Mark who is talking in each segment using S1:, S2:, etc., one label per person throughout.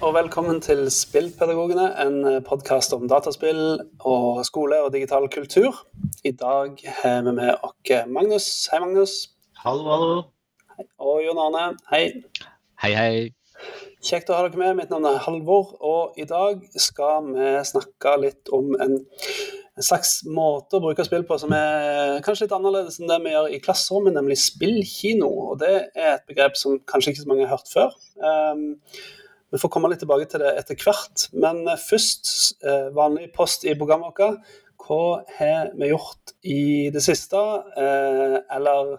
S1: Og velkommen til Spillpedagogene, en podkast om dataspill og skole og digital kultur. I dag har vi med oss Magnus. Hei, Magnus.
S2: Hallo, hallo.
S1: Hei. Og Jon Arne. Hei.
S3: Hei, hei.
S1: Kjekt å ha dere med. Mitt navn er Halvor, og i dag skal vi snakke litt om en, en slags måte å bruke spill på som er kanskje litt annerledes enn det vi gjør i klasserommet, nemlig spillkino. Og det er et begrep som kanskje ikke så mange har hørt før. Um, vi får komme litt tilbake til det etter hvert. Men eh, først, eh, vanlig post i programmet vårt. Hva har vi gjort i det siste? Eh, eller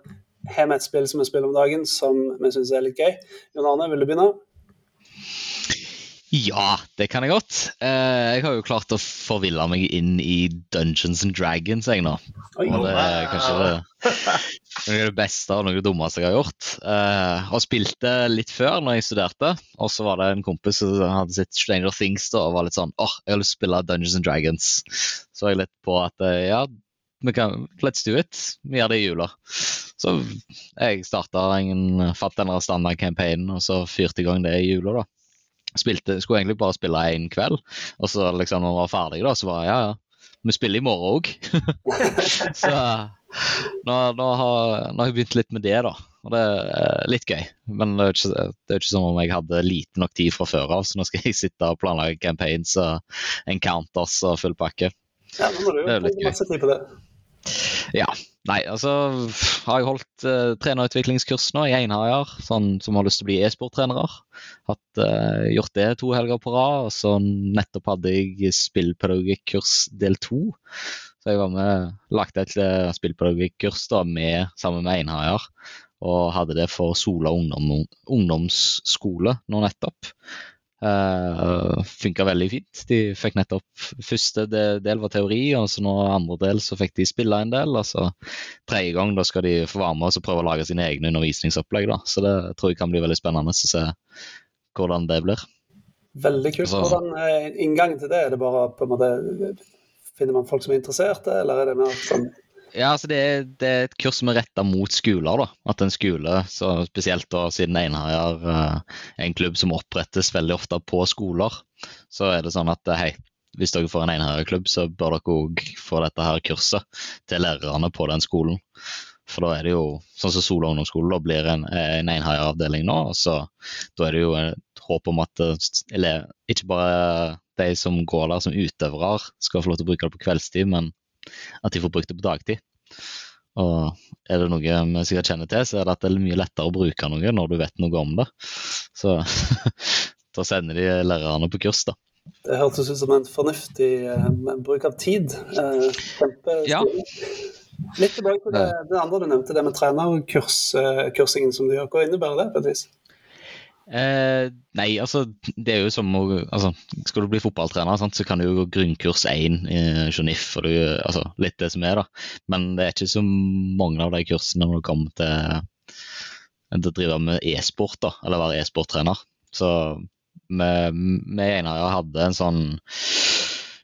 S1: har vi et spill som vi spiller om dagen som vi syns er litt gøy? Jon Arne, vil du begynne?
S3: Ja, det kan jeg godt. Eh, jeg har jo klart å forville meg inn i Dungeons and Dragons, jeg nå. Og det er kanskje det, noe av det beste og noe av det dummeste jeg har gjort. Eh, og spilte litt før når jeg studerte, og så var det en kompis som hadde sett Stranger Things da, og var litt sånn åh, jeg har lyst til å spille Dungeons and Dragons. Så var jeg litt på at eh, ja, vi kan, let's do it. Vi gjør det i jula. Så jeg starta en, fant standard-campaignen, og så fyrte jeg i gang det i jula, da spilte, skulle egentlig bare spille én kveld, og så liksom når vi var ferdige, da, så var jeg ja, ja, vi spiller i morgen òg. så nå, nå, har, nå, har, jeg begynt litt med det, da. Og det er litt gøy. Men det er ikke, det er ikke som om jeg hadde lite nok tid fra før av, så nå skal jeg sitte og planlegge campaigns og encounters og full pakke.
S1: Ja, nå må du jo bruke masse tid på det.
S3: Ja. Nei, altså har jeg holdt uh, trenerutviklingskurs nå i Einhager, sånn som har lyst til å bli e-sporttrenere. Hatt uh, gjort det to helger på rad. Og så nettopp hadde jeg spillpedagogikkurs del to. Så jeg var med, lagde et uh, spillpedagogikkurs da, med, sammen med Einhager. Og hadde det for Sola ungdom, ungdomsskole nå nettopp. Uh, Funka veldig fint. De fikk nettopp første del var teori, og så nå andre del så fikk de spille en del. Og så tredje gang da skal de få være med og prøve å lage sine egne undervisningsopplegg. da. Så det tror jeg kan bli veldig spennende å se hvordan det blir.
S1: Veldig kult. Hvordan er inngangen til det? Er det bare på en måte Finner man folk som er interesserte, eller er det mer sånn
S3: Ja, altså det er, det er et kurs som er retta mot skoler. da. At en skole, spesielt da siden Einherjar er en klubb som opprettes veldig ofte på skoler, så er det sånn at hei, hvis dere får en Einherjar-klubb, så bør dere òg få dette her kurset til lærerne på den skolen. For da er det jo, sånn som Sola ungdomsskole, da blir en, en Einherjar-avdeling nå. og så Da er det jo et håp om at eller, ikke bare de som går der som utøvere, skal få lov til å bruke det på kveldstid, men at de får brukt det på dagtid. Og er det noe vi sikkert kjenner til, så er det at det er mye lettere å bruke noe når du vet noe om det. Så da sender de lærerne på kurs, da.
S1: Det hørtes ut som en fornuftig uh, bruk av tid. Uh,
S3: Ja.
S1: Litt tilbake til det, det, andre du nevnte, det med trenerkursingen som du gjør. Hva innebærer det på et vis?
S3: Eh, nei, altså det er jo som å altså, Skal du bli fotballtrener, sant, så kan du jo gå grunnkurs 1 i Jonif. Og du, altså, litt det som er, da. Men det er ikke så mange av de kursene når du kommer til, til å drive med e-sport, da, eller være e-sporttrener. Så vi, vi Einar hadde en sånn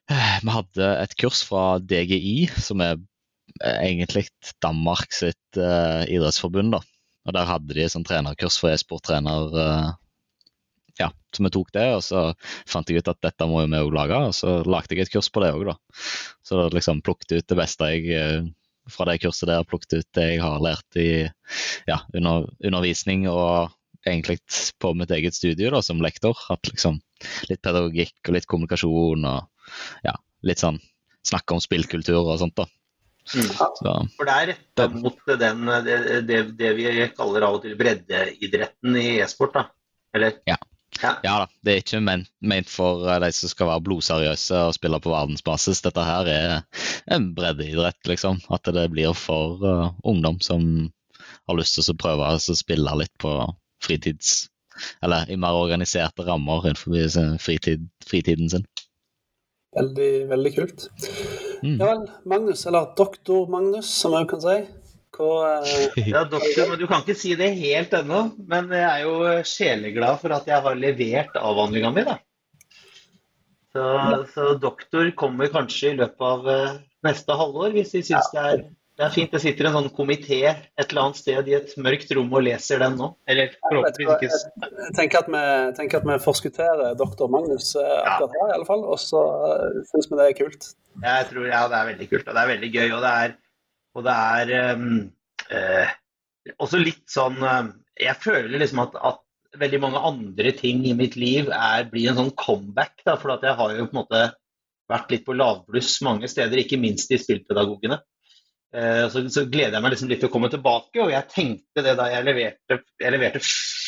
S3: Vi hadde et kurs fra DGI, som er egentlig Danmark sitt uh, idrettsforbund. da. Og Der hadde de sånn trenerkurs for e-sporttrener. Uh, ja, så vi tok det, og så fant jeg ut at dette må jo vi òg lage. Og så lagde jeg et kurs på det òg, da. Så da liksom plukket ut det beste jeg uh, fra det kurset der, plukket ut det jeg har lært i ja, under, undervisning og egentlig på mitt eget studie da, som lektor. Hatt liksom litt pedagogikk og litt kommunikasjon og ja, litt sånn snakke om spillkultur og sånt, da.
S2: Mm. For det er retta mot den, det, det, det, vi kaller av og til breddeidretten i e-sport, da? Eller?
S3: Ja. Ja. ja. da, det er ikke ment, ment for de som skal være blodseriøse og spille på verdensbasis. Dette her er en breddeidrett, liksom. At det blir for uh, ungdom som har lyst til å prøve å spille litt på fritids... Eller i mer organiserte rammer innenfor fritid, fritiden sin.
S1: Veldig, veldig kult. Mm. Ja vel, Magnus, eller doktor Magnus, som jeg kan si. Hva,
S2: uh... Ja, doktor, men du kan ikke si det helt ennå. Men jeg er jo sjeleglad for at jeg har levert avhandlinga mi. Så, så, doktor kommer kanskje i løpet av uh, neste halvår, hvis de syns det er Det er fint. Det sitter en sånn komité et eller annet sted i et mørkt rom og leser den nå. Eller forhåpentligvis
S1: ikke. Jeg tenker at, vi, tenker at vi forskutterer doktor Magnus eh, akkurat her, i alle fall. Og så uh, syns vi det er kult.
S2: Jeg tror, ja, det er veldig kult. Og det er veldig gøy. Og det er, og det er um, eh, også litt sånn uh, Jeg føler liksom at, at, veldig mange andre ting i mitt liv er, blir en sånn comeback. Da, for jeg har jo på en måte vært litt på lavbluss mange steder, ikke minst i spillpedagogene. Eh, så, så, gleder jeg meg liksom litt til å komme tilbake. Og jeg tenkte det da jeg leverte, jeg leverte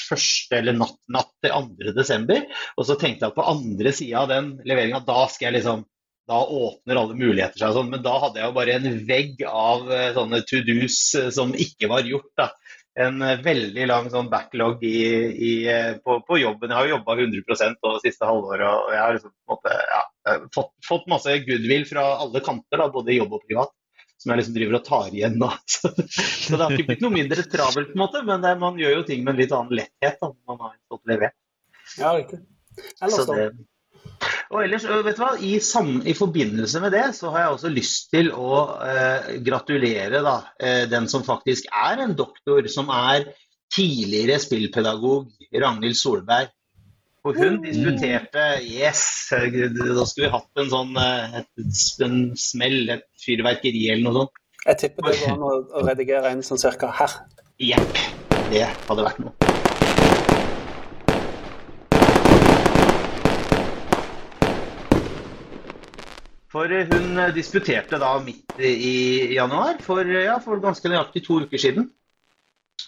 S2: første eller natt, natt til 2. desember. Og så tenkte jeg at på andre sida av den leveringa, da skal jeg liksom da åpner alle muligheter seg. Sånn. Men da hadde jeg jo bare en vegg av uh, sånne to dos uh, som ikke var gjort. Da. En veldig lang sånn backlog i, i, på, på, jobben. Jeg har jo jobba 100% det siste halvåret. Og jeg har liksom, måte, ja, fått, fått, masse goodwill fra alle kanter, da, både jobb og privat som jeg liksom driver og tar igjen nå. Så, så det har ikke blitt noe mindre travelt, på en måte, men det, man gjør jo ting med en litt annen letthet da, når man har fått levert.
S1: Ja, riktig. Ellers
S2: det, og ellers, vet du hva, i, sam, i, forbindelse med det så har jeg også lyst til å eh, gratulere da, eh, den som faktisk er en doktor, som er tidligere spillpedagog, Ragnhild Solberg. Og hun diskuterte disputerte Yes, da skulle vi hatt en sånn eh, et, en smell, et fyrverkeri eller noe sånt.
S1: Jeg tipper det går an å redigere en sånn cirka her.
S2: Jepp. Det hadde vært noe. For hun disputerte da midt i januar, for, ja, for ganske nøyaktig to uker siden.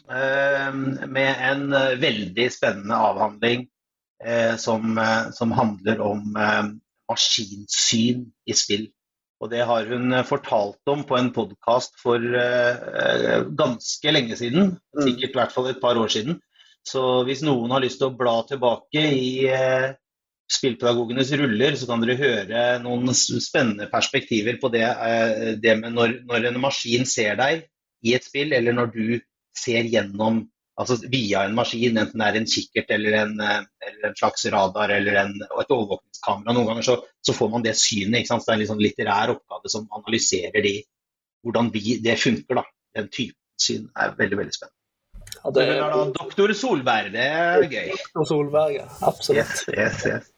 S2: Eh, med en veldig spennende avhandling Eh, som, eh, som, handler om eh, maskinsyn i spill. Og det har hun fortalt om på en podkast for ganske lenge siden. Mm. Sikkert i hvert fall et par år siden. Så hvis noen har lyst til å bla tilbake i spillpedagogenes ruller, så kan dere høre noen spennende perspektiver på det, det med når, når, en maskin ser deg i et spill, eller når du ser gjennom altså via en maskin, enten det er en kikkert eller en, eh, eller en slags radar eller en, et overvåkningskamera. Noen ganger så, så, får man det synet. ikke sant? Så det er en liksom litterær oppgave som analyserer de, hvordan vi, det funker. da. Den typen syn er veldig veldig spennende. Ja, det er da doktor Solberg. Det er gøy.
S1: Doktor Solberg, ja. Absolutt.
S2: Yes, yes, yes.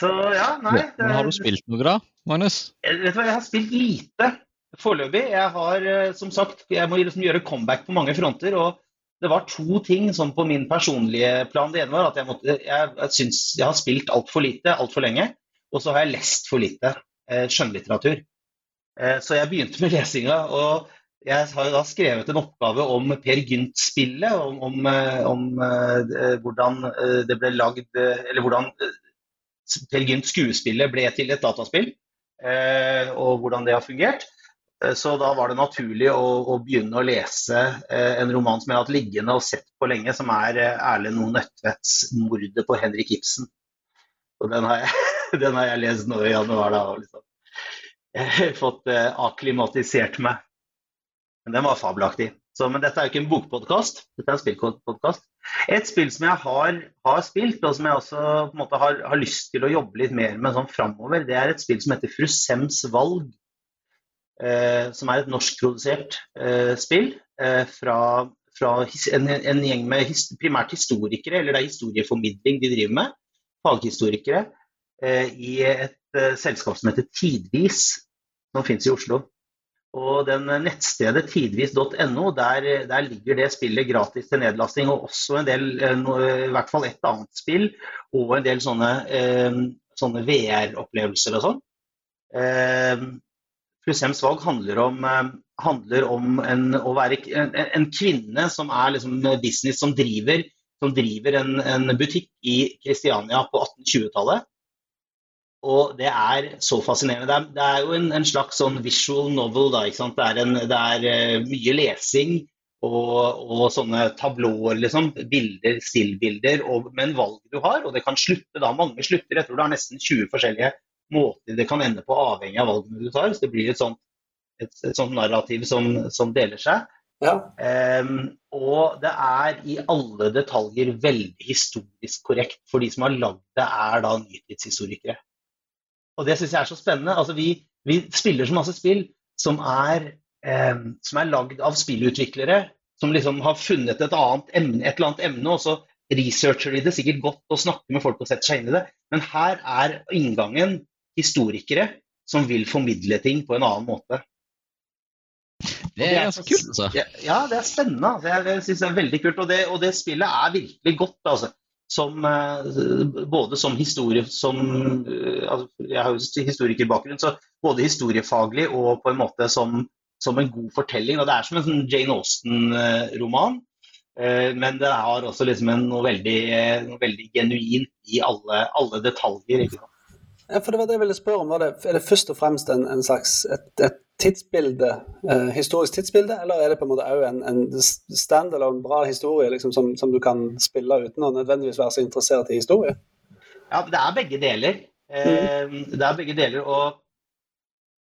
S2: Så ja, nei
S3: det... Men Har du spilt noe da, Magnus?
S2: Jeg, vet du hva, jeg har spilt lite foreløpig. Jeg har eh, som sagt, jeg må liksom gjøre comeback på mange fronter. og det var to ting sånn på min personlige plan. Det ene var at jeg, måtte, jeg, jeg syns jeg har spilt altfor lite altfor lenge. Og så har jeg lest for lite eh, skjønnlitteratur. Eh, så jeg begynte med lesinga. Og jeg har da skrevet en oppgave om Per Gynt-spillet. Om, om, eh, om eh, hvordan eh, det ble lagd Eller hvordan Per Gynt-skuespillet ble til et dataspill. og hvordan det har fungert. Eh, så da var det naturlig å, å begynne å lese eh, en roman som jeg har hatt liggende og sett på lenge, som er eh, Erlend O. Nødtvedts 'Mordet på Henrik Ibsen'. Og den har jeg, den har jeg lest nå i januar. da, liksom. Jeg har fått akklimatisert meg. Men den var fabelaktig. Så, men dette er jo ikke en bokpodkast, dette er en spillpodkast. Et spill som jeg har, har, spilt, og som jeg også måte har, har lyst til å jobbe litt mer med sånn framover, det er et spill som heter 'Frusems valg. Eh, som er et norskprodusert eh, spill eh, fra, fra en, en, gjeng med his, primært historikere, eller det er historieformidling de driver med, faghistorikere, i et selskap som heter Tidvis, som finnes i Oslo. Og den nettstedet tidvis.no, der, der, ligger det spillet gratis til nedlasting. Og også en del, i hvert fall et annet spill, og en del sånne, sånne VR-opplevelser og sånn. Flushems valg handler om, eh, handler om en, å være en, en, kvinne som er liksom business som driver, som driver en, en, butikk i Kristiania på 1820-tallet. Og det er så fascinerende. Det er, det er jo en, slags sånn visual novel. Da, det er, det, er uh, mye lesing og, og, sånne tablåer, liksom. Bilder, stillbilder, og, med en valg du har. Og det kan slutte da. Mange slutter. Jeg tror det er nesten 20 forskjellige måter det kan ende på, avhengig av valgene du tar. Så det blir et sånt, et, et sånt narrativ som, som, deler seg.
S1: Ja.
S2: Um, og det er i alle detaljer veldig historisk korrekt, for de som har lagd det, er da nytidshistorikere. Og det syns jeg er så spennende. Altså, vi, vi, spiller så masse spill som er eh, som er lagd av spillutviklere som liksom har funnet et, emne, et eller annet emne, og så researcher de det sikkert godt og snakker med folk og setter seg inn i det. Men her er inngangen historikere som vil formidle ting på en annen måte.
S3: Det er ganske kult, altså.
S2: Ja, det er spennende. Det, er, det synes jeg er veldig kult. Og det, og det spillet er virkelig godt, altså. Som, eh, både som historie som eh, altså, Jeg har jo historikerbakgrunn, så både historiefaglig og på en måte som, som en god fortelling. og Det er som en sånn Jane Austen-roman. Eh, men det har også liksom noe, veldig, noe veldig genuint i alle, alle detaljer. Ikke sant?
S1: For det var det jeg ville spørre om. Det, er det først og fremst en, en slags et, et tidsbilde, eh, historisk tidsbilde, eller er det på en måte òg en, en standalone bra historie liksom, som, som, du kan spille uten å nødvendigvis være så interessert i historie?
S2: Ja, det er begge deler. Eh, mm. Det er begge deler, og,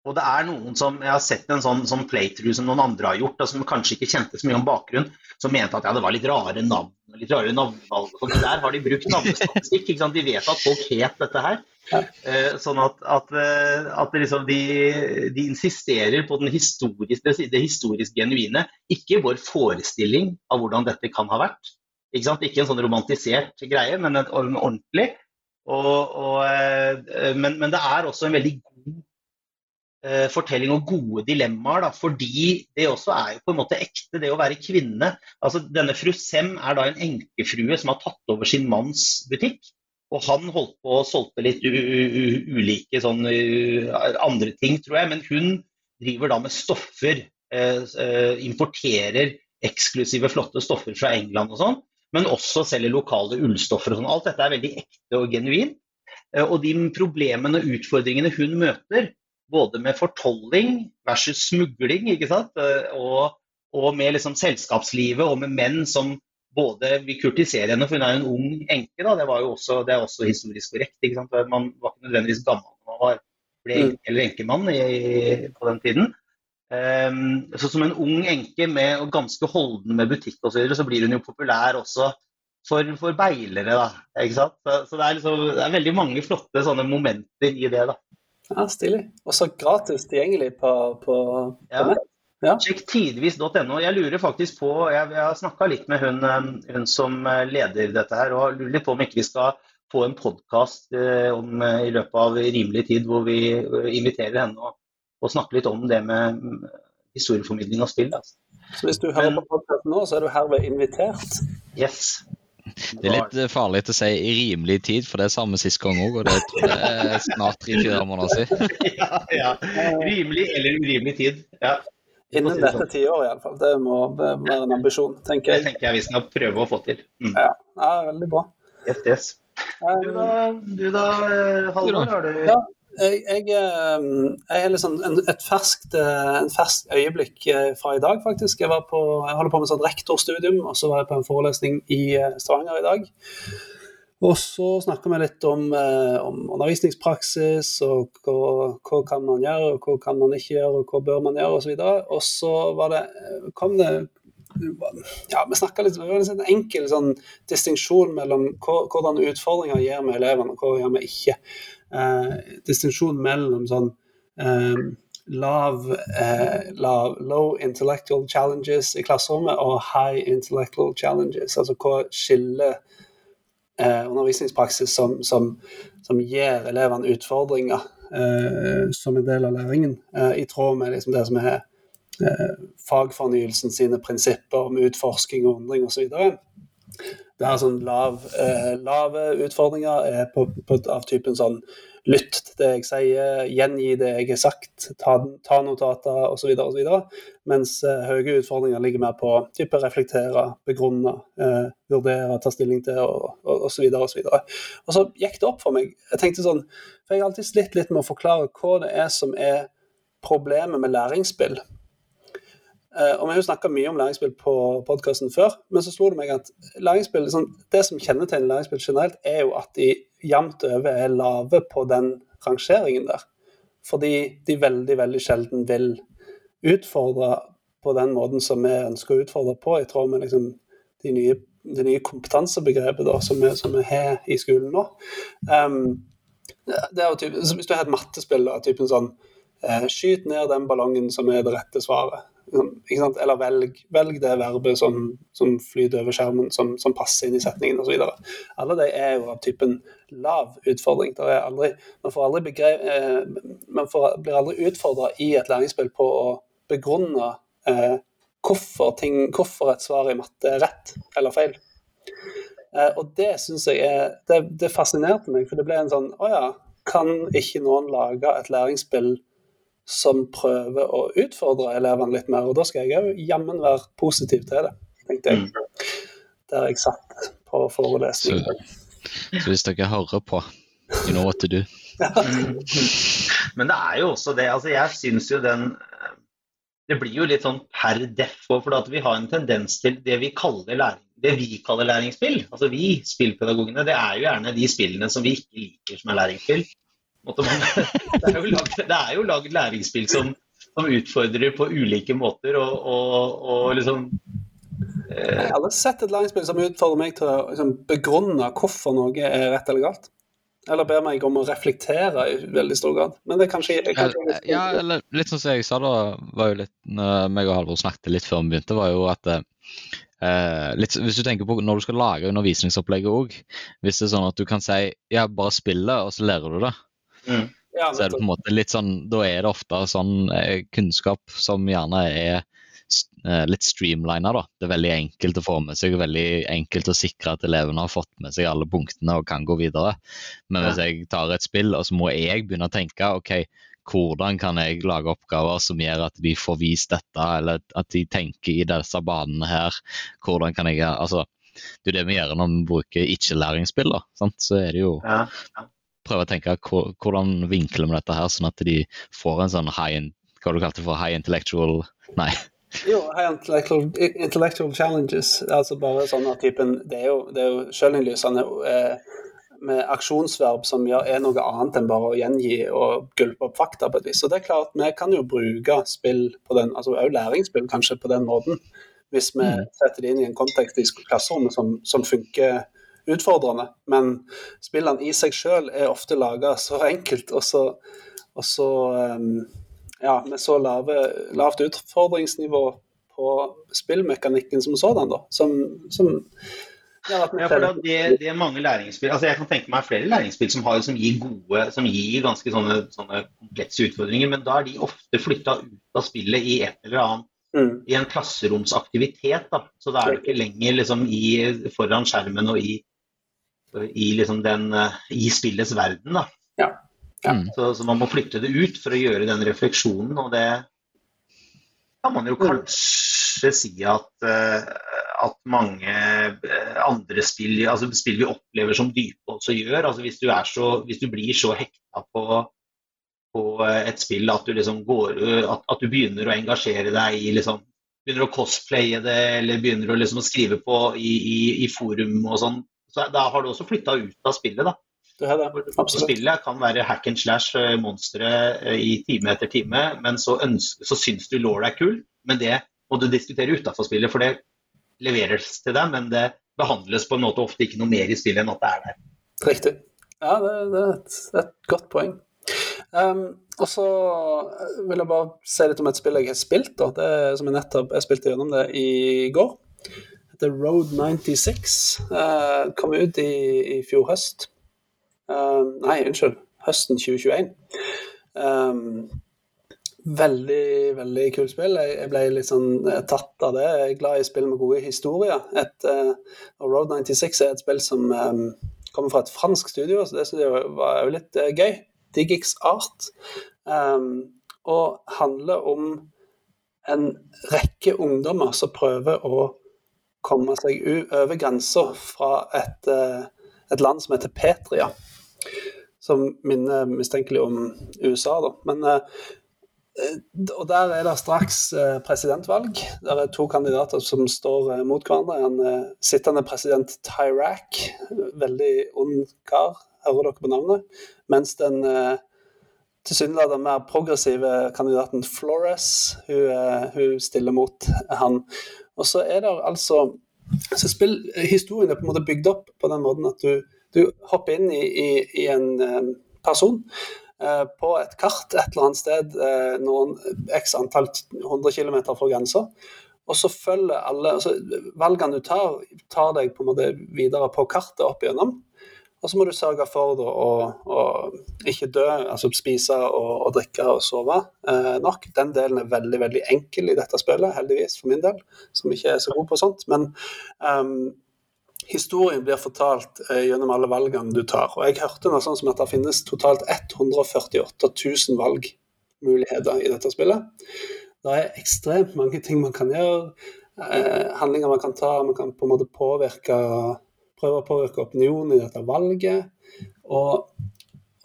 S2: og, det er noen som Jeg har sett en sånn, sånn playthrough som noen andre har gjort, og som kanskje ikke kjente så mye om bakgrunn, som mente at ja, det var litt rare navn. litt rare navnvalg. Der har de brukt navnestatistikk. ikke sant? De vet at folk het dette her. Eh, sånn at, at, eh, at liksom de, de, insisterer på historiske, det historisk genuine, ikke vår forestilling av hvordan dette kan ha vært. Ikke, ikke en sånn romantisert greie, men en, en ordentlig. Og, og, eh, men, men, det er også en veldig god fortelling og gode dilemmaer, da, fordi det også er jo på en måte ekte, det å være kvinne. Altså, denne fru Sem er da en enkefrue som har tatt over sin manns butikk. Og han holdt på å solgte litt ulike sånn, andre ting, tror jeg. Men hun driver da med stoffer. Eh, eh, importerer eksklusive, flotte stoffer fra England og sånn. Men også selger lokale ullstoffer og sånn. Alt dette er veldig ekte og genuint. Eh, og de problemene og utfordringene hun møter, både med fortolling versus smugling, ikke sant? Og, og med liksom selskapslivet og med menn som både vi kurtiserer henne, for hun er en ung enke. da, Det, også, det er også historisk korrekt. ikke sant? Man var ikke nødvendigvis gammel når man var, ble enke eller enkemann i, på den tiden. Um, så Som en ung enke med, og ganske holden med butikk osv., så, videre, så blir hun jo populær også for, for beilere. da, ikke sant? Så, så det, er liksom, det, er veldig mange flotte sånne momenter i det. da.
S1: Ja, Stilig. Og så gratis tilgjengelig på, på, på
S2: ja. Ja. Sjekk tidvis.no. Jeg lurer faktisk på, jeg, jeg har snakka litt med hun, eh, hun, som eh, leder dette her, og lurer litt på om ikke vi skal få en podkast eh, i løpet av rimelig tid hvor vi eh, inviterer henne og, og snakker litt om det med mm, historieformidling og spill. Altså.
S1: Så hvis du hører Men, på podkasten nå, så er du herved invitert?
S2: Yes.
S3: Det er litt farlig å si i rimelig tid, for det er samme sist gang òg. Og det tror jeg er snart tre-fire måneder siden.
S2: ja, ja. Rimelig eller urimelig tid. Ja.
S1: Innen dette sånn. tiåret, iallfall. Det må være en ambisjon, tenker
S2: jeg. Det tenker jeg vi skal prøve å få til.
S1: Mm. Ja. ja, veldig bra.
S2: Yes, yes. Du da, du da Halvor, har du
S1: ja, jeg, jeg, eh, jeg er liksom en, et ferskt, eh, fersk øyeblikk eh, fra i dag, faktisk. Jeg, på, jeg holder på med sånn rektorstudium, og så var jeg på en forelesning i Stavanger i dag. Og så snakker vi litt om, om undervisningspraksis, og hva, hva, kan man gjøre, og hva kan man ikke gjøre, og hva bør man gjøre, osv. Og så var det, kom det ja, vi snakka litt var en enkel sånn distinksjon mellom hvordan utfordringer gjør med elevene, og hva gjør vi ikke. Eh, distinksjon mellom sånn eh, lav, eh, lav, low intellectual challenges i klasserommet og high intellectual challenges. Altså hva skiller eh, undervisningspraksis som, som, som, gir elevene utfordringer eh, som en del av læringen, eh, i tråd med liksom, det som er fagfornyelsen sine prinsipper om utforsking og undring osv. Det er sånn lav, eh, lave utfordringer er på, på, av typen sånn lytt til det jeg sier, gjengi det jeg har sagt, ta, ta notater osv. Mens eh, høye utfordringer ligger mer på type reflektere, begrunne, eh, vurdere, ta stilling til og osv. Og, og, og, og så gikk det opp for meg. Jeg tenkte sånn, for jeg har alltid slitt litt med å forklare hva det er som er problemet med læringsspill. Uh, og Vi har jo snakka mye om læringsspill på podkasten før, men så slo det meg at læringsspill, liksom, det som kjennetegner læringsspill generelt, er jo at de jevnt over er lave på den rangeringen der. Fordi de veldig, veldig sjelden vil utfordre på den måten som vi ønsker å utfordre på, i tråd med liksom, de nye, det nye kompetansebegrepet da, som, vi, har i skolen nå. Um, det er jo typ, hvis du har et mattespill, av typen sånn eh, skyt ned den ballongen som er det rette svaret. Eller velg, velg, det verbet som, som, flyter over skjermen, som, som passer inn i setningen osv. Alle de er jo av typen lav utfordring. Aldri, man, får aldri begrev, eh, man får, blir aldri utfordra i et læringsspill på å begrunne eh, hvorfor, ting, hvorfor, et svar i matte er rett eller feil. Eh, og det syns jeg er det, det, fascinerte meg, for det ble en sånn Å ja, kan ikke noen lage et læringsspill som prøver å utfordre elevene litt mer? Og da skal jeg òg jammen være positiv til det, tenkte jeg. Mm. Der jeg satt på forelesning.
S3: Så, så hvis dere hører på, you know what to do.
S2: Men det er jo også det. altså Jeg syns jo den det blir jo litt sånn per deff. For at vi har en tendens til det vi kaller, læring, det vi kaller læringsspill. Altså vi spillpedagogene, det er jo gjerne de spillene som vi ikke liker som er læringsspill. Det er jo lagd, det er jo lagd læringsspill som, som, utfordrer på ulike måter og, og, og liksom
S1: eh... Jeg har aldri sett et læringsspill som utfordrer meg til å liksom, begrunne hvorfor noe er rett eller galt. Eller ber meg om å reflektere i veldig stor grad. Men det er kanskje, kanskje
S3: Ja, eller litt sånn som jeg sa da, var jo litt når meg og Halvor snakket litt før vi begynte, var jo at eh, litt, Hvis du tenker på når du skal lage undervisningsopplegget òg, hvis det er sånn at du kan si ja, bare spille, og så lærer du det. Mm. Ja, så er det på en måte litt sånn, Da er det ofte sånn eh, kunnskap som gjerne er Eh, litt streamlina. Det er veldig enkelt å få med seg og veldig enkelt å sikre at elevene har fått med seg alle punktene og kan gå videre. Men hvis jeg tar et spill, og så må jeg begynne å tenke ok, hvordan kan jeg lage oppgaver som gjør at de får vist dette, eller at de tenker i disse banene her. Hvordan kan jeg altså, Det er det vi gjør når vi bruker ikke-læringsspill. Så er det jo ja, ja. Prøve å tenke hvordan vinkler vi dette her, sånn at de får en sånn high, hva du kalte for high intellectual Nei,
S1: jo, high intellectual, intellectual, challenges. altså bare sånn at typen, Det er jo, det er jo sjølinnlysende eh, med aksjonsverb som er noe annet enn bare å gjengi og gulpe opp fakta på et vis. Så det er klart, Vi kan jo bruke spill på den, altså også læringsspill kanskje på den måten, hvis vi mm. setter det inn i en kontekst i klasserommet som, som funker utfordrende. Men spillene i seg selv er ofte laga så enkelt og så, og så um, ja, med så lave, lavt utfordringsnivå på spillmekanikken som sådan, da, som, som
S2: ja, det, det, er mange læringsspill altså Jeg kan tenke meg flere læringsspill som, har, som gir gode, som gir ganske sånne, sånne komplekse utfordringer, men da er de ofte flytta ut av spillet i et eller annet mm. i en klasseromsaktivitet. Da. Så da er du ikke lenger liksom, i, foran skjermen og i, i, liksom den, i spillets verden. Da.
S1: Ja.
S2: Ja. Mm. Så, så, man må flytte det ut for å gjøre den refleksjonen, og det kan man jo kanskje si at, uh, at mange uh, andre spill, altså spill vi opplever som dype, også gjør. Altså hvis, du så, hvis du blir så hekta på, på et spill at du, liksom går, at, at, du begynner å engasjere deg i liksom, Begynner å cosplaye det, eller begynner å liksom skrive på i, i, i forum og sånn. Så da har du også flytta ut av spillet, da.
S1: Det er det. Absolutt.
S2: Spillet kan være hack and slash eh, monstre eh, i time etter time, men så, ønsker, så syns du law er kul. Men det må du diskutere utafor spillet, for det leveres til deg, men det behandles på en måte ofte ikke noe mer i spillet enn at det er der.
S1: Riktig. Ja, det, det er et, et, godt poeng. Um, og så vil jeg bare si litt om et spill jeg har spilt. Da. Det som Jeg nettopp jeg spilte gjennom det i går. Heter Road 96. Uh, kom ut i, i fjor høst. Uh, nei, unnskyld. Høsten 2021. Um, veldig, veldig kult spill. Jeg, jeg, ble litt sånn eh, tatt av det. Jeg er glad i spill med gode historier. Et, uh, Road 96 er et spill som um, kommer fra et fransk studio, så det synes jeg var jo litt gøy. Digix Art. Um, og handler om en rekke ungdommer som prøver å komme seg over grensa fra et, et land som heter Petria som minner mistenkelig om USA. Da. Men, eh, og Der er det straks eh, presidentvalg. Der er to kandidater som står eh, mot hverandre. En sittende president Tyrak, veldig ond kar, hører dere på navnet. Mens den tilsynelatende mer progressive kandidaten Flores, hun, hun, stiller mot han. Og så er det altså så spill, Historien er på en måte bygd opp på den måten at du du hopper inn i, i, i en um, person eh, på et kart et eller annet sted eh, noen x antall 100 km fra grensa. Og så følger alle altså Valgene du tar, tar deg på en måte videre på kartet opp igjennom. Og så må du sørge for da, å, å, ikke dø, altså spise og, og drikke og sove eh, nok. Den delen er veldig veldig enkel i dette spillet, heldigvis for min del, som ikke er så god på sånt. Men um, historien blir fortalt eh, gjennom alle valgene du tar. Og jeg hørte noe sånn som at det finnes totalt 148 000 valgmuligheter i dette spillet. Det er ekstremt mange ting man kan gjøre. Eh, handlinger man kan ta. Man kan på en måte påvirke prøve å påvirke opinionen i dette valget. Og,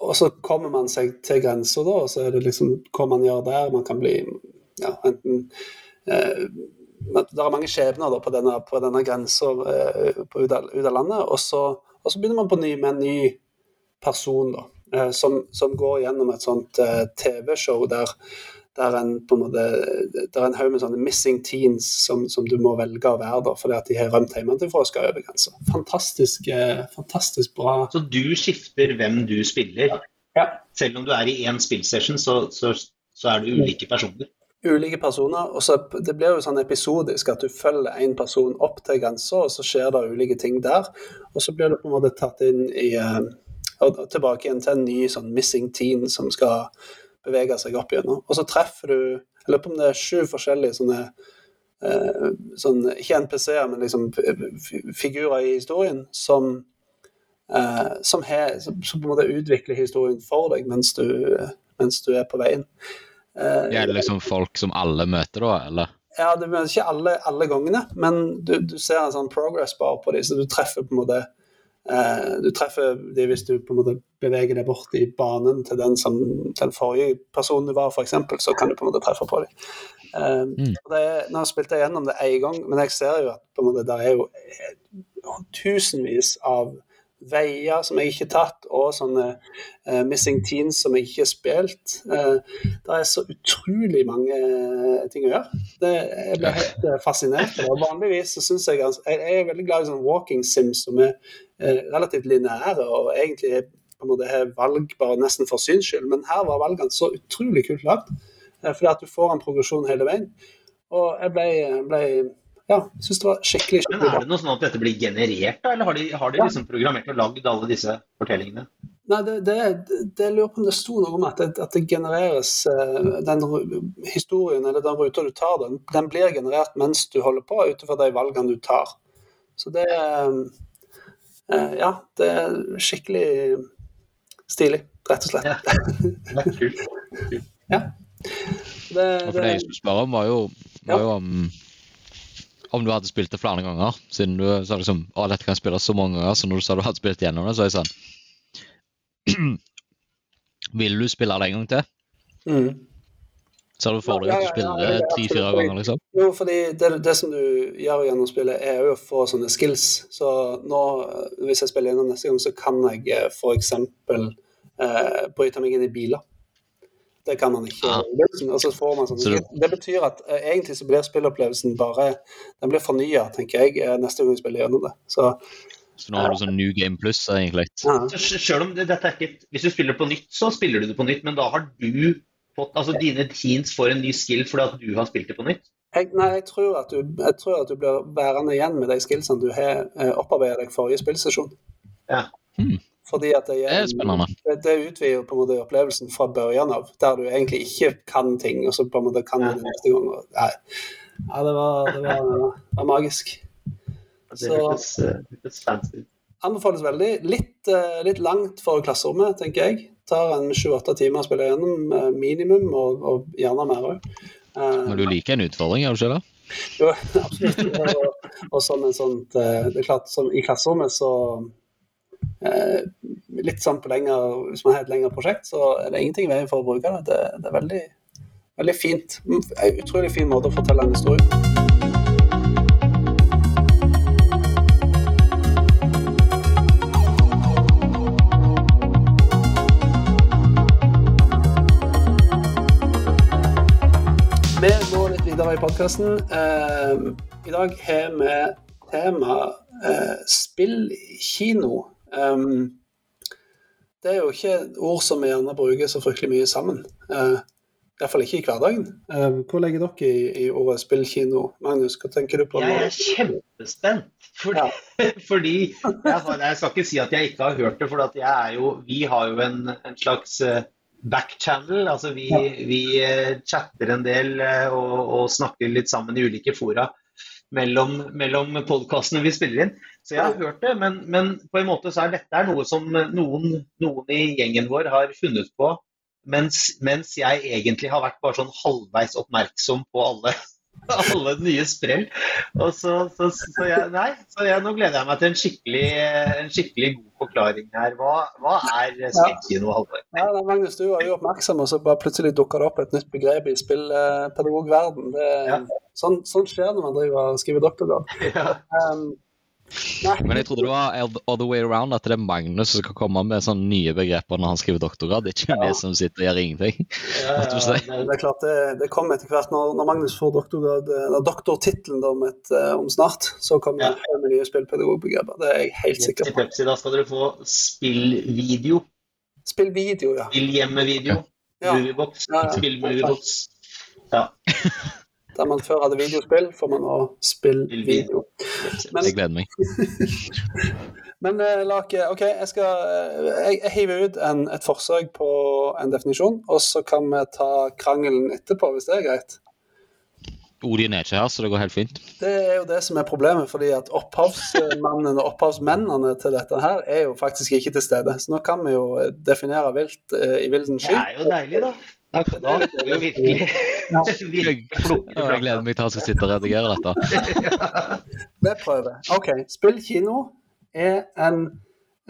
S1: og, så kommer man seg til grensa, da, og så er det liksom hva man gjør der. Man kan bli ja, enten eh, Det er mange skjebner da, på denne, på denne grensa eh, ut, av landet. Og så, og så, begynner man på ny med en ny person da, eh, som, som, går gjennom et sånt eh, TV-show der der en på en måte, det er en haug med sånne missing teens som, som, du må velge å være da, fordi at de har rømt hjemmefra og skal over grensa. Fantastisk, eh, fantastisk bra.
S2: Så du skifter hvem du spiller?
S1: Ja.
S2: Selv om du er i én spillsession, så, så, så, er det ulike personer?
S1: Ulike personer. og så Det blir jo sånn episodisk at du følger en person opp til grensa, og så skjer det ulike ting der. Og så blir du på en måte tatt inn i og tilbake igjen til en ny sånn missing teen som skal beveger seg opp gjennom. Og så treffer du Jeg lurer på om det er sju forskjellige sånne eh, sånn, Ikke NPC-er, men liksom figurer i historien som eh, som, he, som, på en måte utvikler historien for deg mens du, mens du er på veien.
S3: Eh, er liksom folk som alle møter, da, eller?
S1: Ja, det møter ikke alle, alle gangene, men du, du, ser en sånn progress bar på dem, så du treffer på en måte du treffer de hvis du på en måte beveger deg bort i banen til den som den forrige personen du var, f.eks., så kan du på en måte treffe på dem. Eh, mm. nå spilte jeg gjennom det én gang, men jeg ser jo at på en måte, der er jo tusenvis av veier som jeg ikke har tatt, og sånne uh, missing teens som jeg ikke har spilt. Uh, det er så utrolig mange uh, ting å gjøre. Det, jeg ble helt fascinert. Og vanligvis så syns jeg jeg, jeg, er veldig glad i sånne walking sims som er relativt lineære og egentlig på en måte har valg bare nesten for syns skyld, men her var valgene så utrolig kult lagd. fordi at du får en progresjon hele veien. Og jeg ble, ble ja, syns det var skikkelig, skikkelig
S2: Men Er det noe sånn at dette blir generert, da, eller har de, har de liksom programmert og lagd alle disse fortellingene?
S1: Nei, det, det, det, jeg lurer på om det sto noe om at det, at det genereres uh, Den historien eller den ruta du tar, den, den, blir generert mens du holder på, ut ifra de valgene du tar. Så det uh, Ja, det er skikkelig stilig, rett og slett. Ja, Det er
S2: kult.
S1: ja.
S3: Det, det, for det jeg spørre om, var jo, var jo om om du hadde spilt det flere ganger, siden du sa liksom å, dette kan spilles så mange ganger, så når du sa du hadde spilt gjennom det, så er jeg sånn Vil du spille det en gang til?
S1: Mm.
S3: Ser du for deg at du spiller det tre-fire ganger, liksom?
S1: Jo, fordi det, det, som du gjør gjennom spillet, er jo å få sånne skills. Så nå, hvis jeg spiller gjennom neste gang, så kan jeg eh, f.eks. Eh, bryte meg inn i biler. Det kan man ikke. Ja. man sånn. Det betyr at uh, egentlig så blir spillopplevelsen bare Den blir fornya, tenker jeg, eh, neste gang vi spiller gjennom det. Så,
S3: så nå har du sånn New Game Plus, egentlig?
S2: Ja. Selv om dette er ikke Hvis du spiller på nytt, så spiller du det på nytt, men da har du fått Altså dine teens får en ny skill fordi at du har spilt det på nytt?
S1: Jeg, nei, jeg tror, at du, jeg tror at du blir værende igjen med de skillsene du har eh, opparbeidet deg forrige spillsesjon.
S2: Ja.
S3: Hmm.
S1: Fordi at det, er, det, det utvider på en måte opplevelsen fra børjan av, der du egentlig ikke kan ting, og så på en måte kan du det neste gang. Og, ja, det var, det var, var magisk.
S2: Det høres fancy
S1: Anbefales veldig. Litt, eh, litt, langt for klasserommet, tenker jeg. Tar en sju-åtte timer å spille gjennom, eh, minimum, og, og gjerne mer òg.
S3: Men du liker en utfordring, gjør du ikke det?
S1: Jo, absolutt. Og, og som en sånt, eh, det er klart, som I klasserommet så Eh, litt sånn på lenger, Hvis man har et lengre prosjekt, så er det ingenting i veien for å bruke det. Det, det er veldig, veldig fint. En utrolig fin måte å fortelle en historie på. Vi må litt videre i podkasten. Eh, I dag har vi tema eh, spillkino. Um, det er jo ikke ord som vi gjerne bruker så fryktelig mye sammen. Uh, Iallfall ikke i hverdagen. Uh, hvor legger dere i, i ordet spillkino? Magnus, hva tenker du på?
S2: Jeg er kjempespent. Fordi, ja. fordi jeg, jeg, skal ikke si at jeg ikke har hørt det, for jo, vi har jo en, en slags backchannel. Altså vi, ja. vi, chatter en del og, og, snakker litt sammen i ulike fora mellom, mellom podkastene vi spiller inn. Så jeg har hørt det, men, men, på en måte så er dette noe som noen, noen i gjengen vår har funnet på, mens, mens, jeg egentlig har vært bare sånn halvveis oppmerksom på alle alle nye sprell. Og så, så, så, jeg, nei, så jeg, nå gleder jeg meg til en skikkelig, en skikkelig god forklaring her. Hva, hva er spillkino, Halvor?
S1: Ja, Magnus, du var jo oppmerksom, og så bare plutselig dukka det opp et nytt begrep i spillpedagogverden. Ja. Sånn, sånn, skjer når man driver og skriver doktorgrad. Ja. Um,
S3: men jeg trodde det var all the way around, at det er Magnus som skal komme med sånne nye begreper når han skriver doktorgrad, ikke ja. vi som sitter og gjør ingenting.
S1: Ja, ja, det, det, er klart, det, det kommer etter hvert. Når, når Magnus får doktorgrad, eller doktortittelen om, et, eh, om snart, så kommer ja. det med nye spillpedagogbegreper. Det er jeg helt sikker
S2: på. Pepsi, da skal dere få spillvideo.
S1: Spillvideo, ja.
S2: Spillhjemmevideo. Ja. Moviebox. Ja, ja. Spillmoviebox. Ja.
S1: Der man før hadde videospill, får man nå spillvideo.
S3: Men, jeg gleder meg.
S1: Men uh, Lake, OK, jeg skal uh, jeg, jeg hiver ut en, et forsøk på en definisjon, og så kan vi ta krangelen etterpå, hvis det er greit.
S3: Odin er ikke her, så det går helt fint.
S1: Det er jo det som er problemet, fordi at opphavsmannen og opphavsmennene til dette her er jo faktisk ikke til stede. Så nå kan vi jo definere vilt uh, i vilden sky.
S2: Det er jo deilig, da. Da får vi virkelig,
S3: virkelig Jeg gleder meg til å sitte og redigere
S1: dette. Vi prøver. OK. Spill kino er en,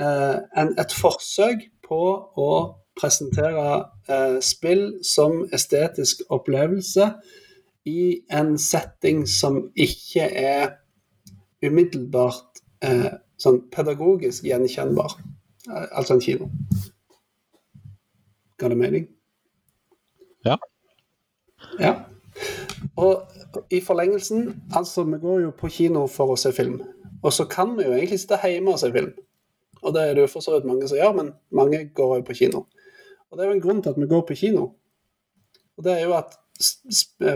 S1: uh, en, et forsøk på å presentere uh, spill som estetisk opplevelse i en setting som ikke er umiddelbart uh, sånn pedagogisk gjenkjennbar. altså en kino. Ga det mening?
S3: Ja.
S1: ja. Og i forlengelsen, altså vi går jo på kino for å se film. Og så kan vi jo egentlig sitte hjemme og se film. Og det er det jo for så vidt mange som gjør, men mange går jo på kino. Og det er jo en grunn til at vi går på kino. Og det er jo at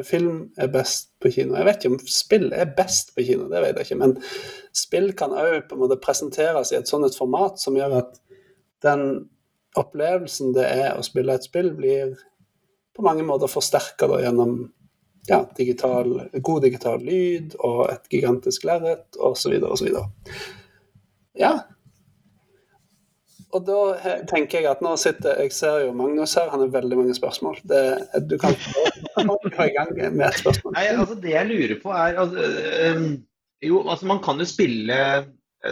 S1: film er best på kino. Jeg vet ikke om spill er best på kino, det vet jeg ikke. Men spill kan òg presenteres i et sånt et format som gjør at den opplevelsen det er å spille et spill, blir på mange måter forsterka gjennom ja, digital, god digital lyd og et gigantisk lerret osv. osv. Ja. Og da tenker jeg at nå sitter Jeg ser jo Magnus her, han har veldig mange spørsmål. Det, du kan gå i gang med et spørsmål.
S2: Nei, altså Det jeg lurer på, er altså, øh, Jo, altså man kan jo spille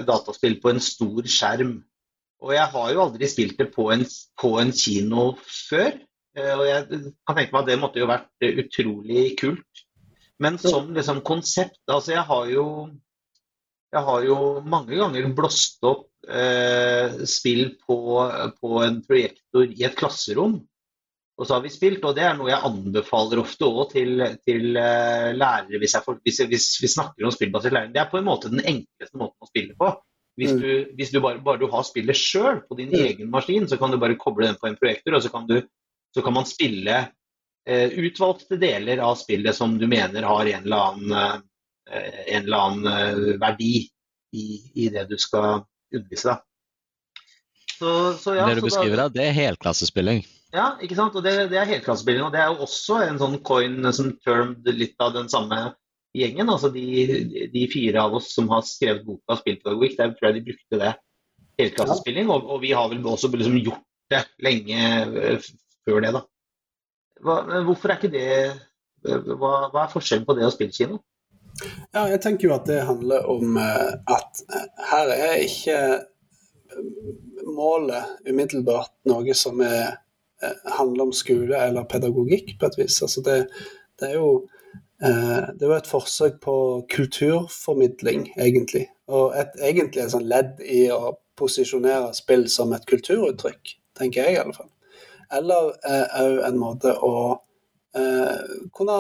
S2: dataspill på en stor skjerm. Og jeg har jo aldri spilt det på en, på en kino før. Eh, og jeg kan tenke meg at det måtte jo vært utrolig kult. Men som liksom konsept Altså, jeg har jo jeg har jo mange ganger blåst opp eh, spill på, på, en projektor i et klasserom. Og så har vi spilt, og det er noe jeg anbefaler ofte òg til, til eh, lærere hvis, får, hvis, hvis, vi snakker om spillbasert læring. Det er på en måte den enkleste måten å spille på. Hvis mm. du, hvis du bare, bare, du har spillet sjøl på din mm. egen maskin, så kan du bare koble den på en projektor, og så kan du så kan man spille eh, utvalgte deler av spillet som du mener har en eller annen, eh, en eller annen eh, verdi i, i, det du skal undervise.
S3: Så ja, det du beskriver da, det er helklassespilling?
S2: Ja, ikke sant. Og det, det er helklassespilling. Og det er jo også en sånn coin som termed litt av den samme gjengen. Altså de, de fire av oss som har skrevet boka 'Spillpedagogikk', der tror jeg de brukte det. Helklassespilling. Og, og, vi har vel også liksom gjort det lenge før det, da. Hva, hvorfor er ikke det hva, hva, er forskjellen på det og spillkino?
S1: Ja, jeg tenker jo at det handler om eh, at eh, her er ikke eh, målet umiddelbart noe som er, handler om skole eller pedagogikk på et vis. Altså det, det, er jo, det var et forsøk på kulturformidling, egentlig. Og et, egentlig et sånn ledd i å posisjonere spill som et kulturuttrykk, tenker jeg i alle fall. Eller òg eh, en måte å eh, kunne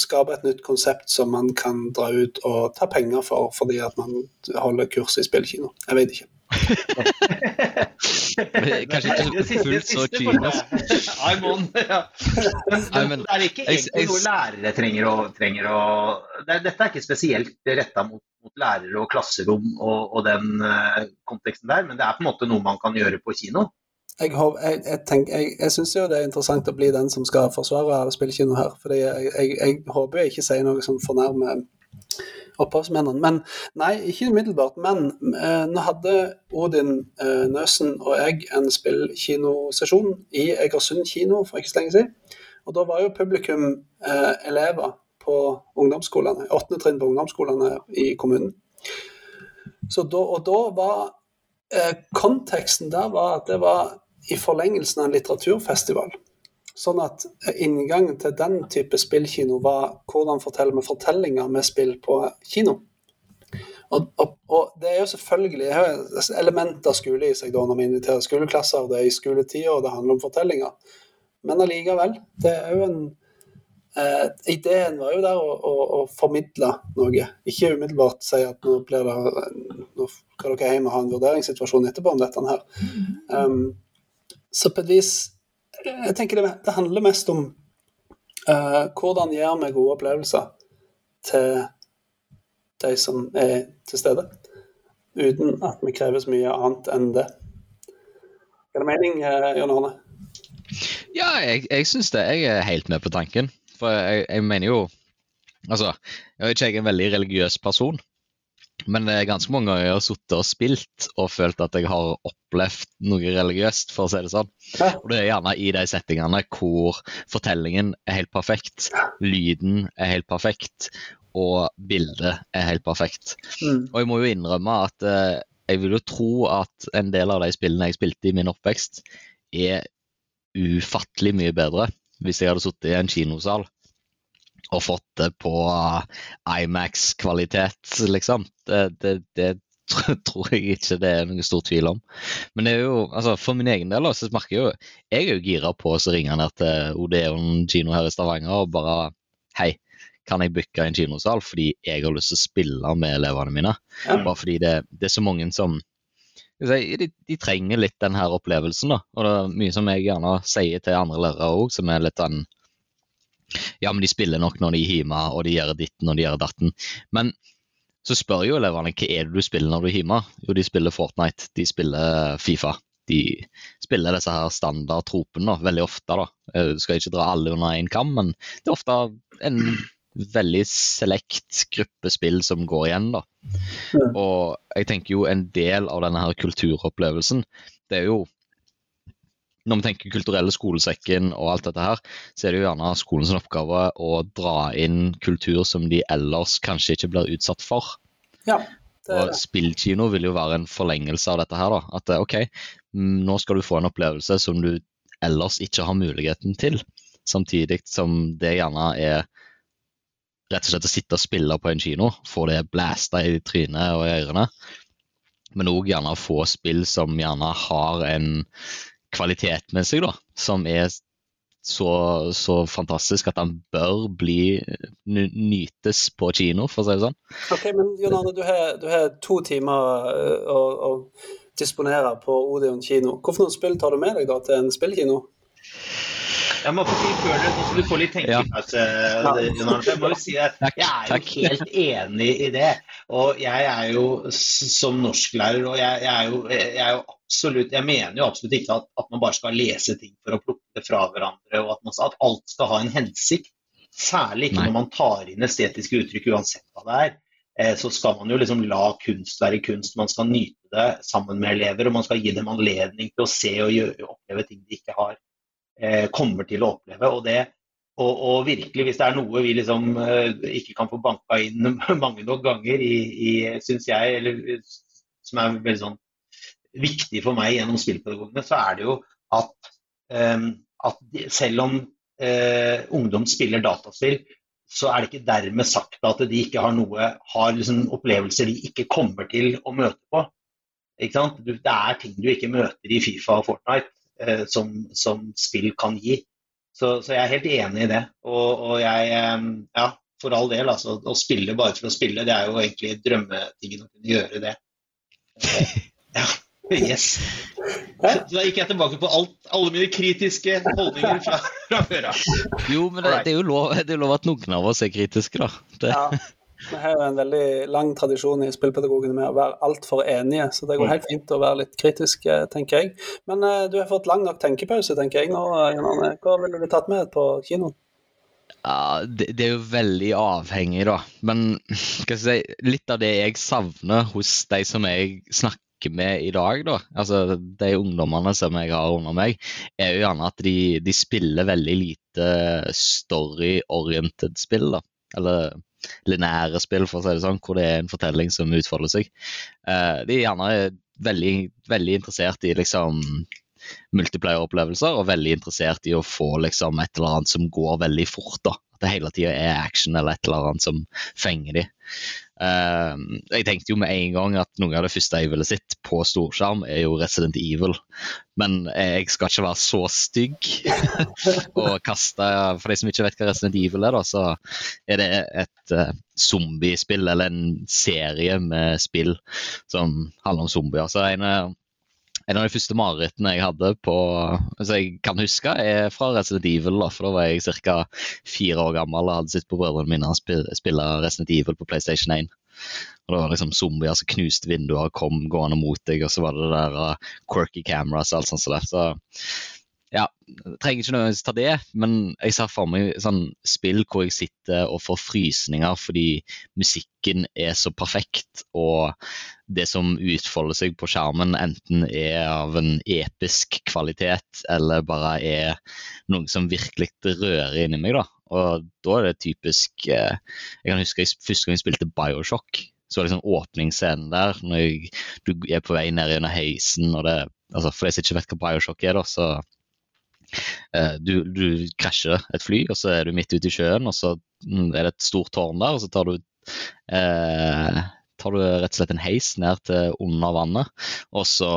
S1: skape et nytt konsept som man kan dra ut og ta penger for fordi at man holder kurs i spillkino. Jeg vet ikke.
S3: Kanskje ikke så fullt så kynisk.
S2: I'm on. Ja. Det er ikke egentlig noe lærere trenger å, trenger å det, Dette er ikke spesielt retta mot, mot lærere og klasserom og, og den uh, konteksten der, men det er på en måte noe man kan gjøre på kino.
S1: Jeg, jeg, jeg, jeg, jeg syns jo det er interessant å bli den som skal forsvare spillkino her. fordi jeg håper jeg ikke sier noe som fornærmer opphavsmennene. Men nei, ikke umiddelbart. Men eh, nå hadde Odin eh, Nøsen og jeg en spillkinosesjon i Egersund kino for ikke så lenge siden. Og da var jo publikum eh, elever på ungdomsskolene, åttende trinn på ungdomsskolene i kommunen. Så da, og da var eh, konteksten der var at det var i forlengelsen av en litteraturfestival. Sånn at inngangen til den type spillkino var hvordan forteller vi fortellinger med spill på kino. Og, og, og det er jo selvfølgelig element av skole i seg da når vi inviterer skoleklasser, det er i skoletida og det handler om fortellinger. Men allikevel, det er jo en eh, Ideen var jo der å, å, å formidle noe, ikke umiddelbart si at nå blir det nå skal dere hjem og ha en vurderingssituasjon etterpå om dette her. Um, så på et vis Jeg tenker det, det handler mest om uh, hvordan gjør vi gode opplevelser til de som er til stede, uten at vi krever så mye annet enn det. Er det mening, uh, Jon Arne?
S3: Ja, jeg, jeg syns det. Jeg er helt med på tanken. For jeg, jeg mener jo Altså, jeg er ikke jeg en veldig religiøs person, men det er ganske mange ganger jeg har sittet og spilt og følt at jeg har opplevd noe religiøst, for å si det sånn. Og det er gjerne i de settingene hvor fortellingen er helt perfekt, lyden er helt perfekt, og bildet er helt perfekt.
S1: Mm.
S3: Og jeg må jo innrømme at eh, jeg vil jo tro at en del av de spillene jeg spilte i min oppvekst, er ufattelig mye bedre hvis jeg hadde sittet i en kinosal og fått det på eh, Imax-kvalitet, liksom. Det, det, det tror jeg ikke det er noen stor tvil om. Men det er jo, altså for min egen del så merker jeg jo Jeg er jo gira på å ringe ned til Odeon kino her i Stavanger og bare Hei, kan jeg booke en kinosal fordi jeg har lyst til å spille med elevene mine?
S1: Ja.
S3: Bare fordi det, det er så mange som de, de trenger litt den her opplevelsen. da, og det er Mye som jeg gjerne sier til andre lærere òg, som er litt den Ja, men de spiller nok når de er hjemme, og de gjør ditten og de gjør datten. Men så spør jo elevene hva er det du spiller når du er hjemme. Jo, de spiller Fortnite, de spiller Fifa. De spiller disse her standardtropene da, veldig ofte. da. Jeg skal ikke dra alle under én kam, men det er ofte en veldig selekt gruppe spill som går igjen. da. Og jeg tenker jo en del av denne her kulturopplevelsen, det er jo Når vi tenker kulturelle skolesekken og alt dette her, så er det jo gjerne skolens oppgave å dra inn kultur som de ellers kanskje ikke blir utsatt for.
S1: Ja, det er
S3: Og spillkino vil jo være en forlengelse av dette her. da, At eh, ok, mm, nå skal du få en opplevelse som du ellers ikke har muligheten til. Samtidig som det gjerne er rett og slett å sitte og spille på en kino, få det blæsta i trynet og i ørene. Men òg gjerne få spill som gjerne har en kvalitet med seg, da, som er så, så fantastisk at den bør bli nytes på kino, for å si det sånn.
S1: Ok, men Jon Arne, du har, du har to timer eh, å, å disponere på Odeon kino. Noen spill tar du med deg da til en spillkino?
S2: Jeg må få si før det, så du får litt tenkepause. Ja. Jeg må jo si at jeg er jo helt enig i det. Og jeg er jo som norsklærer, og jeg, jeg, er jo, jeg er jo absolutt Jeg mener jo absolutt ikke at, at man bare skal lese ting for å plukke det fra hverandre, og at, man, at alt skal ha en hensikt. Særlig ikke
S3: Nei.
S2: når man tar inn estetiske uttrykk, uansett hva det er. Eh, Så skal man jo liksom la kunst være kunst. Man skal nyte det sammen med elever, og man skal gi dem anledning til å se og gjøre, oppleve ting de ikke har eh, kommer til å oppleve. Og, det, og, og virkelig, hvis det er noe vi liksom eh, ikke kan få banka inn mange nok ganger i, i syns jeg, eller som er veldig sånn viktig for meg gjennom spillpedagogene, så er det jo at, eh, at de, selv om eh, ungdom spiller dataspill, så er det ikke dermed sagt at de ikke har noe, har liksom opplevelser de ikke kommer til å møte på. Ikke sant? Det er ting du ikke møter i Fifa og Fortnite eh, som, som spill kan gi. Så, så jeg er helt enig i det. Og, og jeg, eh, ja, for all del, altså. Å spille bare for å spille, det er jo egentlig drømmetingen å kunne gjøre det. Eh, Ja. Yes. Så da gikk jeg tilbake på alt, alle mine kritiske holdninger fra, fra før av.
S3: Jo, men det, det, er jo lov, det er lov at noen av oss er kritiske, da. Det,
S1: Ja. Vi har jo en veldig lang tradisjon i spillpedagogene med å være altfor enige, så det går helt fint å være litt kritisk, eh, tenker jeg. Men eh, du har fått lang nok tenkepause, tenker jeg nå, Jan. Hva ville du tatt med på kinoen?
S3: Ja, det, det er jo veldig avhengig, da. Men si, litt av det jeg savner hos de som jeg snakker med i dag, da, altså de ungdommene som jeg har under meg, er jo gjerne at de, de spiller veldig lite story-oriented spill. da. Eller lineære spill, for å si det sånn, hvor det er en fortelling som utfolder seg. Eh, de er gjerne veldig, veldig interessert i liksom multiplayer-opplevelser, og veldig interessert i å få liksom et eller annet som går veldig fort. da. At det hele tida er action eller et eller annet som fenger de. Uh, jeg tenkte jo med en gang at noe av det første jeg ville sett på storskjerm, er jo Resident Evil. Men jeg skal ikke være så stygg og kaste For de som ikke vet hva Resident Evil er, da, så er det et uh, zombiespill, eller en serie med spill som handler om zombier. Så en, en av de første marerittene jeg hadde på som jeg kan huske, er fra Resident Evil. Da, for da var jeg ca. fire år gammel og hadde sett på brødrene mine spille, Resident Evil på PlayStation 1. Og det var liksom zombier som knuste vinduer, kom gående mot deg, og så var det det der uh, quirky cameras og alt sånt. Så, der. Så ja, jeg trenger ikke nødvendigvis ta det, men jeg ser for meg sånn spill hvor jeg sitter og får frysninger fordi musikken er så perfekt, og det som utfolder seg på skjermen, enten er av en episk kvalitet eller bare er noe som virkelig rører inni meg. da. Og da er det typisk eh, Jeg kan huske jeg, første gang jeg spilte Bioshock. Så var liksom åpningsscenen der, når jeg, du er på vei ned gjennom heisen og det altså For de som ikke vet hva Bioshock er, da, så du, du, krasjer et fly, og så er du midt ute i sjøen, og så mm, er det et stort tårn der, og så tar du eh, tar du rett og slett en heis ned til under vannet, og så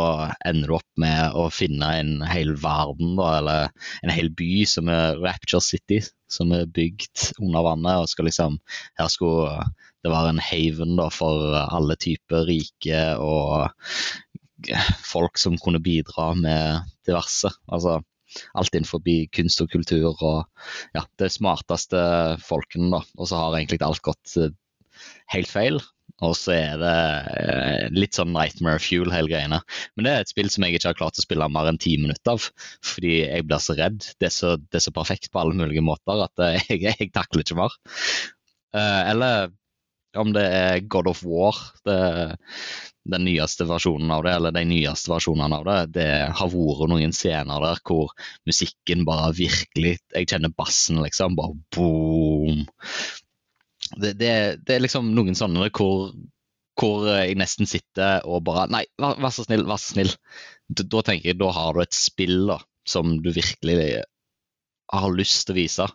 S3: ender du opp med å finne en hel verden, da, eller en hel by som er Rapture City, som er bygd under vannet. og skal liksom, Her skulle det være en haven da, for alle typer rike og folk som kunne bidra med diverse. Altså, alt innenfor kunst og kultur og ja, det smarteste folkene, da. Og så har egentlig alt gått eh, helt feil. Og så er det eh, litt sånn nightmare fuel, hele greiene. Men det er et spill som jeg ikke har klart å spille mer enn ti minutter av. Fordi jeg blir så redd. Det er så, det er så perfekt på alle mulige måter at eh, jeg, jeg takler ikke mer. eller om det er God of War. Det, den nyeste versjonen av det, eller de nyeste versjonene av det, det har vært noen scener der hvor musikken bare virkelig Jeg kjenner bassen, liksom. Bare boom. Det, det, det er liksom noen sånne hvor, hvor jeg nesten sitter og bare Nei, vær, vær så snill, vær så snill. Da, da tenker jeg, da har du et spill da, som du virkelig har lyst til å vise.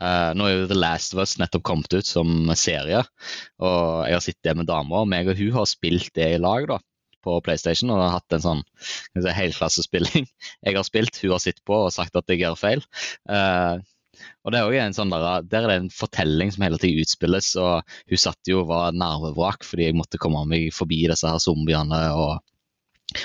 S3: Uh, nå er jo The Last of Us nettopp kommet ut som serie, og jeg har sett det med damer. Meg og hun har spilt det i lag da, på PlayStation og har hatt en sånn si, helklassespilling. Jeg har spilt, hun har sittet på og sagt at jeg gjør feil. Uh, og det er også en sånn der, der er det en fortelling som hele tiden utspilles, og hun satt jo og var nervevrak fordi jeg måtte komme meg forbi disse her zombiene og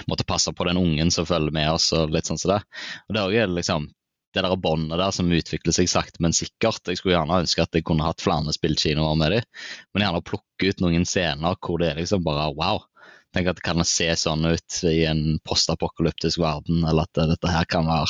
S3: måtte passe på den ungen som følger med oss og litt sånn som det. Og det er også liksom det der båndet der som utvikler seg sakte, men sikkert. Jeg skulle gjerne ønske at jeg kunne hatt flere spillkinoer med dem, men gjerne plukke ut noen scener hvor det er liksom bare wow. Tenk at det kan se sånn ut i en postapokalyptisk verden, eller at dette her kan være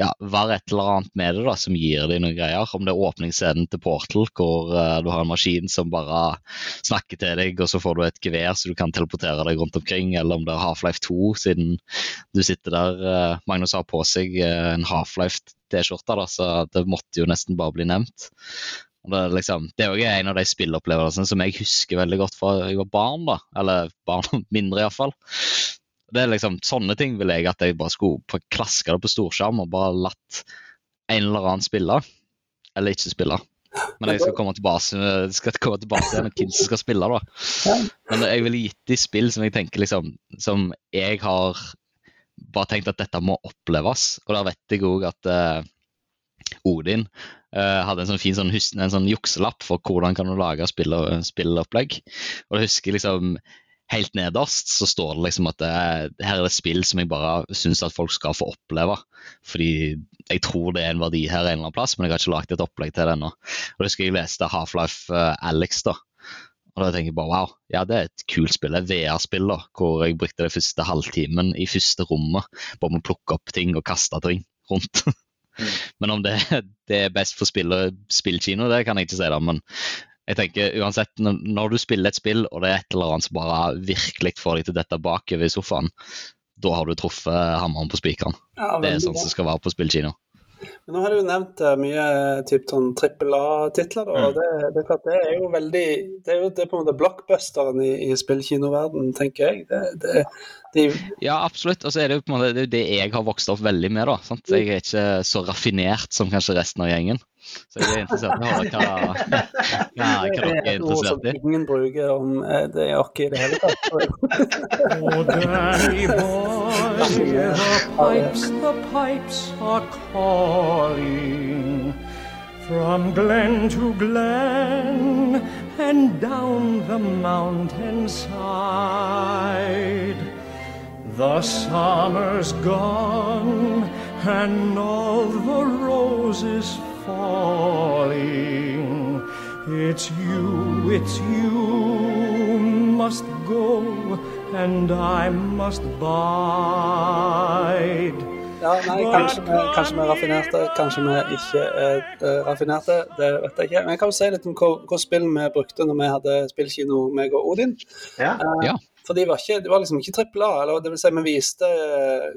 S3: ja, være et eller annet med det da, som gir deg noen greier. Om det er åpningsscenen til Portal, hvor uh, du har en maskin som bare snakker til deg, og så får du et gevær så du kan teleportere deg rundt omkring, eller om det er Half-Life 2, siden du sitter der uh, Magnus har på seg uh, en Half-Life-T-skjorte, så det måtte jo nesten bare bli nevnt. Det er, liksom, det er jo en av de spillopplevelsene som jeg husker veldig godt fra jeg var barn. da, Eller barn mindre, iallfall. Det er liksom, Sånne ting vil jeg at jeg bare skulle klaske det på storskjerm og bare latt en eller annen spille. Eller ikke spille. Men jeg skal komme tilbake, skal komme tilbake til hvem som skal spille. da. Men jeg ville gitt de spill som jeg tenker liksom, som jeg har bare tenkt at dette må oppleves. Og da vet jeg òg at uh, Odin uh, hadde en sånn fin sånn, en sånn jukselapp for hvordan kan du lage spill, spillopplegg. Og jeg husker liksom helt nederst så står det liksom at det, her er det spill som jeg bare syns at folk skal få oppleve. Fordi jeg tror det er en verdi her en eller annen plass, men jeg har ikke lagd et opplegg til det ennå. Og det skal jeg leste Half-Life uh, Alex, da. Og da tenker jeg bare wow, ja det er et kult spill. Det er VR-spill da, hvor jeg brukte det første halvtimen i første rommet på å plukke opp ting og kaste ting rundt. Mm. Men om det, det, er best for spill spillkino, det kan jeg ikke si, da. Men jeg tenker uansett, når du spiller et spill, og det er et eller annet som bare virkelig får deg til dette bakover i sofaen, da har du truffet hammeren på spikeren. Ja, det er sånn som skal være på spillkino.
S1: Men nå har du jo nevnt uh, mye typ sånn trippel A-titler. Mm. Det, det, er klart, det er jo veldig Det er jo det er på en måte blockbusteren i, i spillkinoverden, tenker jeg. Det, det,
S3: de... Ja, absolutt. Og så er det jo på en måte det, det jeg har vokst opp veldig med. da, sant? Jeg er ikke så raffinert som kanskje resten av gjengen. Så jeg er interessert i å høre hva, hva, hva dere er interessert
S1: i. Ingen bruker om eh, det er ikke i det hele tatt. oh, Danny boy, the pipes, the pipes are calling From glen to glen and down the mountainside The summer's gone and all the roses falling. It's you, it's you must go, and I must bide. Ja, nei, kanskje vi, kanskje vi er raffinerte, kanskje vi ikke er uh, raffinerte. Det vet jeg ikke. Men jeg kan jo si litt om hva, hva spill vi brukte når vi hadde spillkino, meg og Odin.
S3: Ja. Uh, ja.
S1: For de var, ikke, de var liksom ikke trippel A. Eller det vil si, vi viste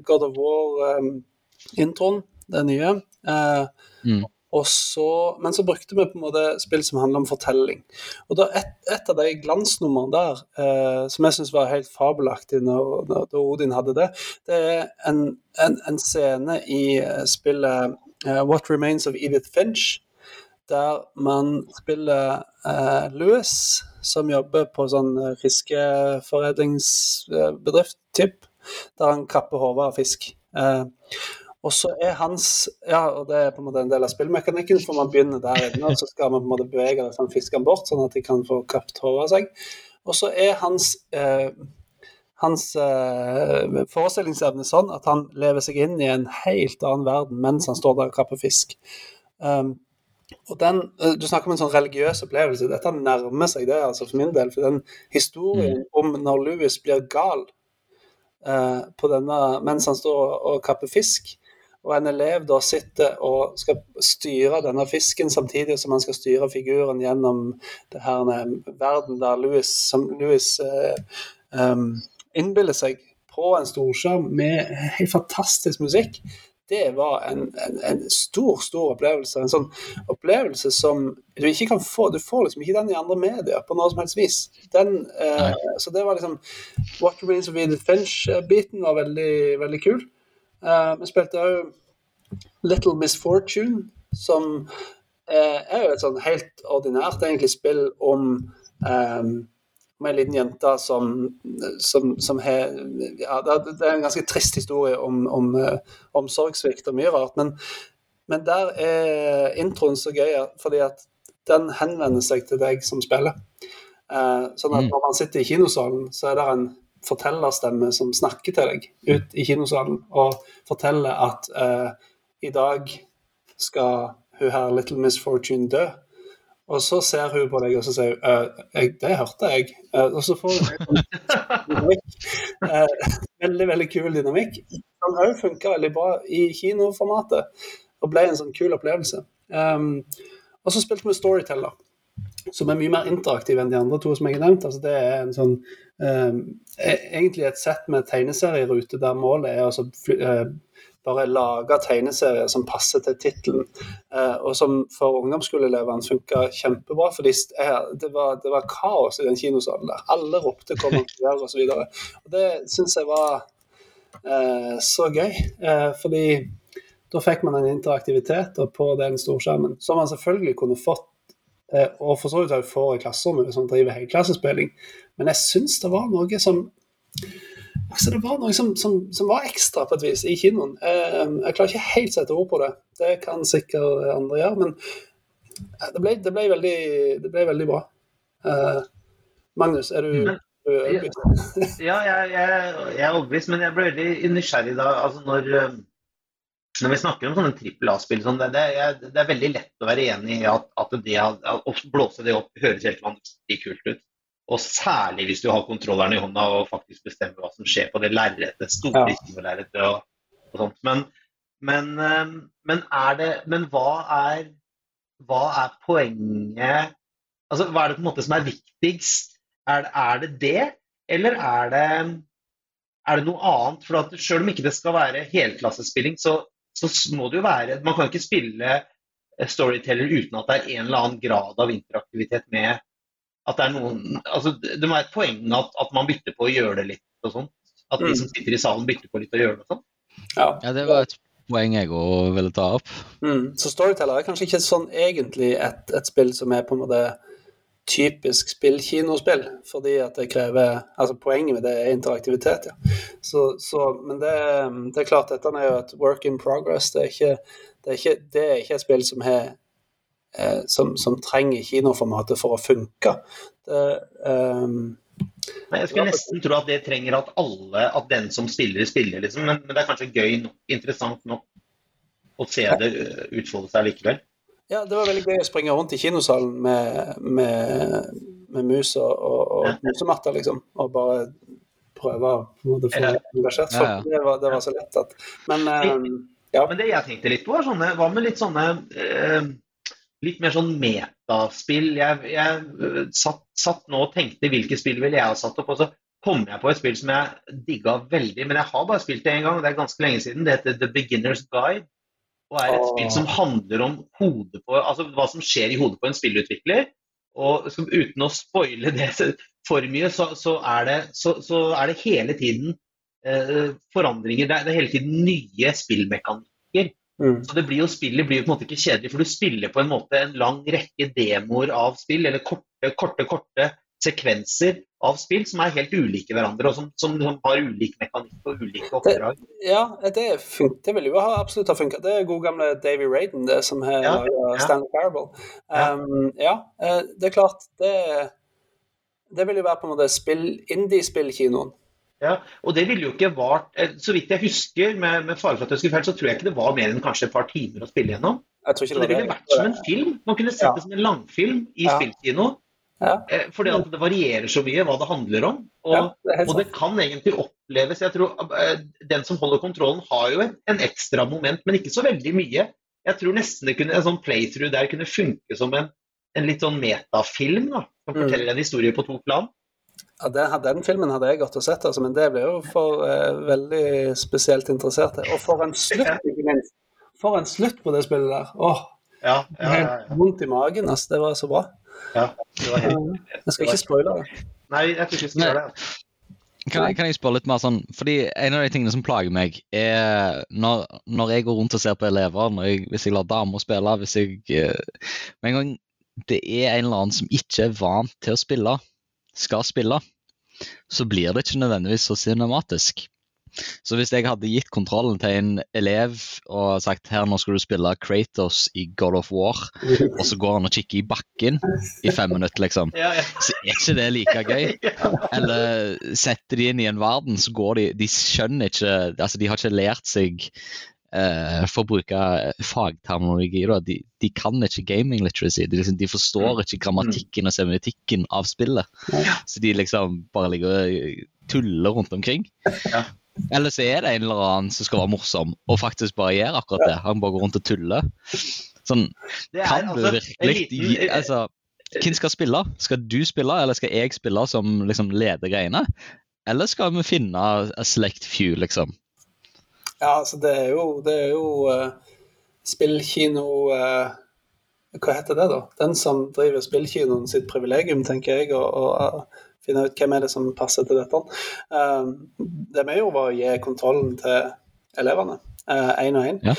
S1: God of War-introen, um, det nye. Uh, mm. Så, men så brukte vi på en måte spill som handler om fortelling. Og da Et, et av de glansnumrene der eh, som jeg syns var helt fabelaktig når, Odin hadde det, det er en, en, en scene i eh, spillet uh, What Remains of Edith Finch, der man spiller uh, Louis, som jobber på sånn fiskeforedlingsbedrift, typ, der han kapper hodet av fisk. Uh, og så er hans Ja, og det er på en måte en del av spillmekanikken, for man begynner der inne, og så skal man på en måte bevege det sånn, fiskene bort, sånn at de kan få kapt håret av seg. Og så er hans eh, hans eh, forestillingsevne sånn at han lever seg inn i en helt annen verden mens han står der og kapper fisk. Um, og den, eh, Du snakker om en sånn religiøs opplevelse. Dette nærmer seg det altså for min del. For den historien mm. om når Louis blir gal eh, på denne, mens han står og kapper fisk, og en elev da sitter og skal styre denne fisken samtidig som han skal styre figuren gjennom det her verden der Louis, som Louis eh, um, innbiller seg på en storskjerm med helt fantastisk musikk, det var en, en, en, stor, stor opplevelse. En sånn opplevelse som du ikke kan få Du får liksom ikke den i andre medier på noe som helst vis. Den, eh, så det var liksom What Remains of Edith Finch-biten var veldig, veldig kul. Vi spilte òg Little Misfortune, som uh, er jo et sånn helt ordinært egentlig spill om um, med ei liten jente som, som, som har ja, Det er en ganske trist historie om, om omsorgssvikt og mye rart. Men, men, der er introen så gøy fordi at den henvender seg til deg som spiller. Uh, sånn at mm. når man sitter i kinosalen, så er det en fortellerstemme som snakker til deg ut i kinosalen og forteller at uh, i dag skal hun her Little Miss Fortune dø. Og så ser hun på deg og så sier uh, jeg, det hørte jeg. Uh, og så får hun dynamikk. veldig, veldig kul dynamikk. Den òg funka veldig bra i kinoformatet og ble en sånn kul opplevelse. Um, og så spilte vi Storyteller som er mye mer interaktiv enn de andre to som jeg har nevnt. Altså, det er en sånn, um, egentlig et sett med tegneserierute der målet er å uh, bare lage tegneserier som passer til tittelen. Uh, og som for ungdomsskoleelevene funka kjempebra, for det var, det var kaos i den kinosalen der. Alle ropte 'kom og gjør' osv. Og, og det syns jeg var uh, så gøy, fordi da fikk man en interaktivitet på den storskjermen som man selvfølgelig kunne fått Eh, og for så vidt òg får i klasserommet som driver helklassespilling. Men jeg syns det var noe som altså det var noe som, som, som, var ekstra på et vis i kinoen. Jeg, eh, jeg klarer ikke helt sette ord på det. Det kan sikkert andre gjøre. Men det ble, det ble, veldig, det ble veldig, bra. Uh, Magnus, er du, mm. du overbevist?
S2: ja, jeg, jeg, jeg er overbevist, men jeg ble veldig nysgjerrig da. Altså når, eh, når vi snakker om sånne trippel A-spill, sånn, det, det, er- det er veldig lett å være enig i at, at det å blåse det opp høres helt vanvittig kult ut. Og særlig hvis du har kontrolleren i hånda og faktisk bestemmer hva som skjer på det lerretet, store
S1: Ja.
S2: kinolerretet og, og sånt. Men, men, eh, men, er det, men hva er hva er poenget Altså, Hva er det på en måte som er viktigst? Er, er det det, eller er det, er det noe annet? For at Selv om ikke det skal være helklassespilling, så, så må det jo være Man kan ikke spille eh, Storyteller uten at det er en eller annen grad av interaktivitet med at det er noen altså Det må være et poeng at, at man bytter på å gjøre det litt og sånn. At de
S1: Mm.
S2: som sitter i salen bytter på litt og gjør det og sånn.
S1: Ja.
S3: Ja, det var et poeng jeg òg ville ta opp.
S1: Mm. Så Storyteller er kanskje ikke sånn egentlig et, et spill som er på en måte typisk spillkinospill, fordi at det krever Altså poenget med det er interaktivitet, ja. Så, så, men det, det er klart, dette er jo et work in progress. Det er ikke, det er ikke, det er ikke et spill som har eh, som, som trenger kinoformatet for å funke. Det, um,
S2: Men Jeg skulle nesten tro at det trenger at alle, at den som spiller, spiller, liksom. Men, men det er kanskje gøy nok, interessant nok å se det øh, utfolde seg likevel.
S1: Ja, det var veldig gøy å springe rundt i kinosalen med, med, med mus og, og, og musematter, liksom. Og bare prøve å få
S2: Ja.
S1: engasjert
S3: Ja, ja.
S1: Det, var, det var så lett at Men um, ja.
S2: Men det jeg tenkte litt på, var sånne, hva med litt sånne eh, Litt mer sånn metaspill. Jeg, jeg øh, satt, satt nå og tenkte hvilke spill ville jeg ha satt opp, og så kom jeg på et spill som jeg digga veldig. Men jeg har bare spilt det én gang, og det er ganske lenge siden. Det heter The Beginner's Guide. Og er et spill som handler om hodet på, altså hva som skjer i hodet på en spillutvikler. Og uten å spoile det for mye, så, så, er, det, så, så er det hele tiden eh, forandringer. Det er, det er hele tiden nye spillmekanikker.
S1: Mm.
S2: Så det blir jo spillet blir jo på en måte ikke kjedelig, for du spiller på en måte en lang rekke demoer av spill, eller korte, korte, korte sekvenser av spill som er helt ulike hverandre, og som, som, som har ulik mekanikk og ulike oppdrag.
S1: Ja, det, fun- det vil jo ha absolutt ha funka. Det er god gamle Davy Raiden, det som har
S2: Ja, ja.
S1: Stanley Parable. Um, ja, ja. det er klart, det Det vil jo være på en måte spill, indie-spillkinoen.
S2: Ja, og det ville jo ikke vart eh, Så vidt jeg husker, med, med fare for at jeg skulle feil, så tror jeg ikke det var mer enn kanskje et par timer å spille gjennom. Så det ville vært som en film. Man kunne sett det som en langfilm i
S1: Ja.
S2: spillkino.
S1: Ja.
S2: Eh, Fordi at det varierer så mye hva det handler om. Og,
S1: Ja, det
S2: og det kan egentlig oppleves Jeg tror eh, Den som holder kontrollen, har jo en, en ekstra moment, men ikke så veldig mye. Jeg tror nesten det kunne, en sånn playthrough der kunne funke som en, en litt sånn metafilm. da, Som
S1: Mm.
S2: forteller en historie på to plan.
S1: Ja, den, den filmen hadde jeg godt og sett, altså, men det ble jo for eh, veldig spesielt interesserte. Og for en slutt, ikke minst. For en slutt på det spillet der. Åh,
S2: Ja, ja, ja,
S1: helt vondt i magen. Altså, det var så bra.
S2: Ja. Helt...
S1: Jeg skal ikke spoile det.
S2: Nei, jeg tror ikke vi skal gjøre det.
S3: Kan, jeg- kan jeg spørre litt mer sånn, fordi En av de tingene som plager meg, er når, når jeg går rundt og ser på elever, når jeg, hvis jeg lar damer spille hvis jeg, eh, Med en gang det er en eller annen som ikke er vant til å spille, skal spille, så blir det ikke nødvendigvis så cinematisk. Så hvis jeg hadde gitt kontrollen til en elev og sagt her nå skal du spille Kratos i God of War, og så går han og kikker i bakken i fem minutter, liksom, så er ikke det like gøy. Eller setter de inn i en verden, så går de De skjønner ikke Altså, de har ikke lært seg eh, For å bruke fagterminologi. De, de kan ikke gaming literacy. De, liksom, de forstår ikke grammatikken og semiotikken av spillet. Så de liksom bare ligger og tuller rundt omkring.
S2: Ja.
S3: Eller så er det en eller annen som skal være morsom, og faktisk bare gjør akkurat det. Han bare går rundt og tuller. Sånn,
S2: er
S3: kan du
S2: altså
S3: virkelig gi altså, Hvem skal spille? Skal du spille, eller skal jeg spille som liksom leder greiene? Eller skal vi finne a select few, liksom?
S1: Ja, altså det er jo, det er jo uh, spillkino uh, Hva heter det, da? Den som driver spillkinoen sitt privilegium, tenker jeg, og, og eh, finne ut hvem er det som passer til dette. Um, det vi gjorde, var å gi kontrollen til elevene, én og én.
S3: Ja.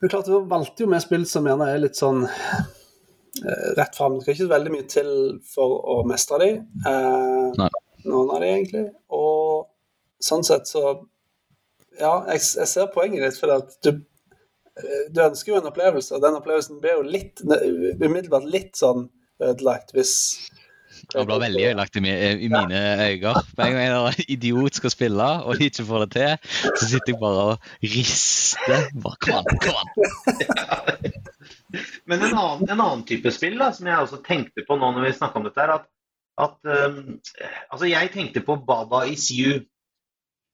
S1: Men klart, Da valgte jo vi spill som gjerne er litt sånn eh, rett fram. Det skal ikke så veldig mye til for å mestre de. Eh,
S3: Nei.
S1: noen av de, egentlig. Og sånn sett så Ja, jeg, jeg ser poenget ditt, for at du, eh, du ønsker jo en opplevelse, og den opplevelsen blir jo litt umiddelbart litt sånn ødelagt hvis
S3: Han blir veldig ødelagt i, i mine øyne. Med en gang en idiot skal spille, og de ikke får det til, så sitter jeg bare og rister. Bare, kom an, kom an.
S2: Men en annen, en annen, type spill da, som jeg også tenkte på nå når vi snakka om dette, er at, at um, Altså, jeg tenkte på Baba is you.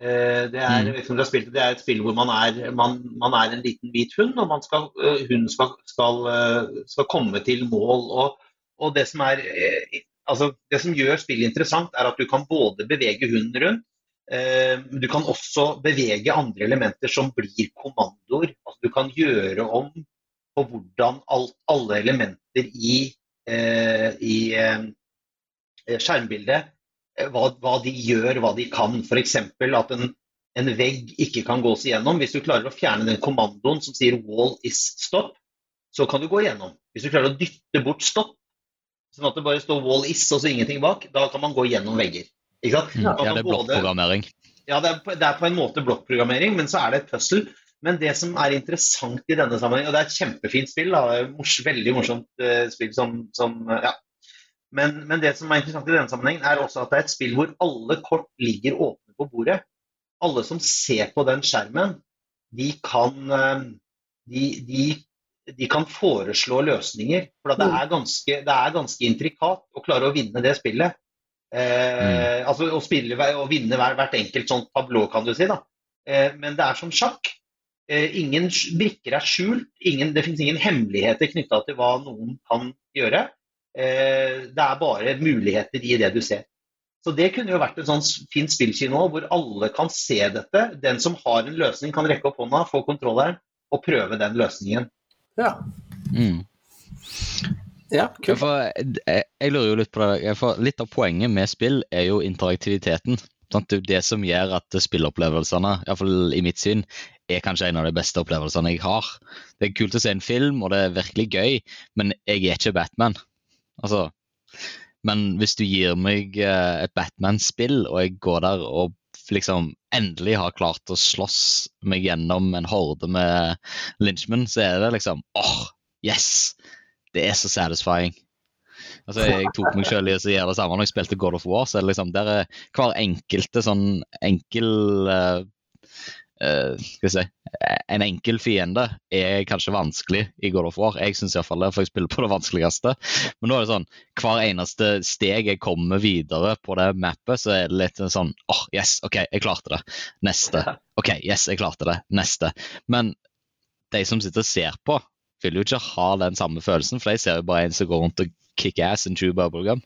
S2: Uh, det, er, mm. spilt, det er, et spill hvor man er, man, man er en liten hvit hund, og skal, uh, hunden skal, skal, uh, skal, komme til mål. og og det som, er, eh, altså det som gjør spillet interessant, er at du kan både bevege hunden rundt, eh, du kan også bevege andre elementer som blir kommandoer. Altså du kan gjøre om på hvordan alt, alle elementer i, eh, i skjermbildet hva, hva, de gjør, hva de kan. F.eks. at en, en, vegg ikke kan gås igjennom. Hvis du klarer å fjerne den kommandoen som sier 'wall is stop', så kan du gå igjennom. Hvis du klarer å dytte bort 'stopp', Sånn at det bare står 'wall is' og så ingenting bak. Da kan man gå gjennom vegger. Ikke sant?
S3: Mm, ja, det er blokkprogrammering.
S2: Ja, det er, på, det er, på, en måte blokkprogrammering, men så er det et puzzle. Men det som er interessant i denne sammenheng, og det er et kjempefint spill, da, mors, veldig morsomt uh, spill som, som uh, ja. Men, men, det som er interessant i denne sammenhengen, er også at det er et spill hvor alle kort ligger åpne på bordet. Alle som ser på den skjermen, de kan, uh, de, de de kan foreslå løsninger. For det mm. er, ganske, det er ganske intrikat å klare å vinne det spillet. Eh, mm. Altså å, spille, å vinne hver, hvert enkelt sånt tablå, kan du si. da. Eh, men det er som sjakk. Eh, ingen brikker er skjult. Ingen, det finnes ingen hemmeligheter knytta til hva noen kan gjøre. Eh, det er bare muligheter i det du ser. Så Det kunne jo vært en sånn fin spillkino hvor alle kan se dette. Den som har en løsning, kan rekke opp hånda, få kontrolleren og prøve den løsningen.
S1: Ja. Mm. Ja, kult.
S3: Jeg, jeg, lurer jo litt på det. For litt av poenget med spill er jo interaktiviteten. Sant? Det det som gjør at spillopplevelsene, iallfall i mitt syn, er kanskje en av de beste opplevelsene jeg har. Det er kult å se en film, og det er virkelig gøy, men jeg er ikke Batman. Altså, men hvis du gir meg eh, et Batman-spill, og jeg går der og liksom endelig har klart å slåss meg gjennom en horde med lynchmenn, så er det liksom åh, oh, yes! Det er så satisfying. Altså, Jeg tok meg selv i å gjøre det samme når jeg spilte God of War. så er det liksom, der er Hver enkelte sånn enkel uh, skal vi si, En enkel fiende er kanskje vanskelig i God of War. Jeg syns iallfall det, for jeg spiller på det vanskeligste. Men nå er det sånn hver eneste steg jeg kommer videre på det mappet, så er det litt sånn åh, oh, yes, OK, jeg klarte det. Neste. OK, yes, jeg klarte det. Neste. Men de som sitter og ser på, vil jo ikke ha den samme følelsen, for de ser jo bare en som går rundt og kick ass and chew bubblegum.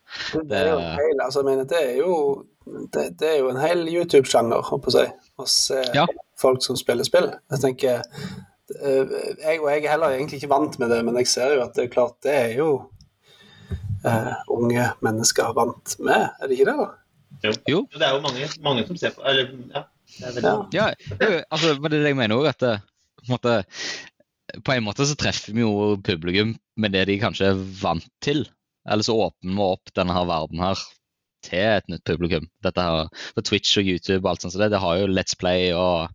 S1: Det, er jo en hel, altså, det, det er jo en hel YouTube-sjanger, holdt på å si, å se ja. folk som spiller spill. Jeg tenker eh, jeg, og jeg er heller egentlig ikke vant med det, men jeg ser jo at det er klart det er jo uh, unge mennesker vant med, er det ikke det? da?
S2: Jo. jo. Det er jo mange, mange som ser på eller, ja, det er veldig...
S3: ja. ja altså, det er det jeg mener òg, at det, på en måte på en måte så treffer vi jo publikum med det de kanskje er vant til. Eller så åpner vi opp denne her verden her til et nytt publikum. Dette her, På Twitch og YouTube og alt sånt, så det, det har jo Let's Play og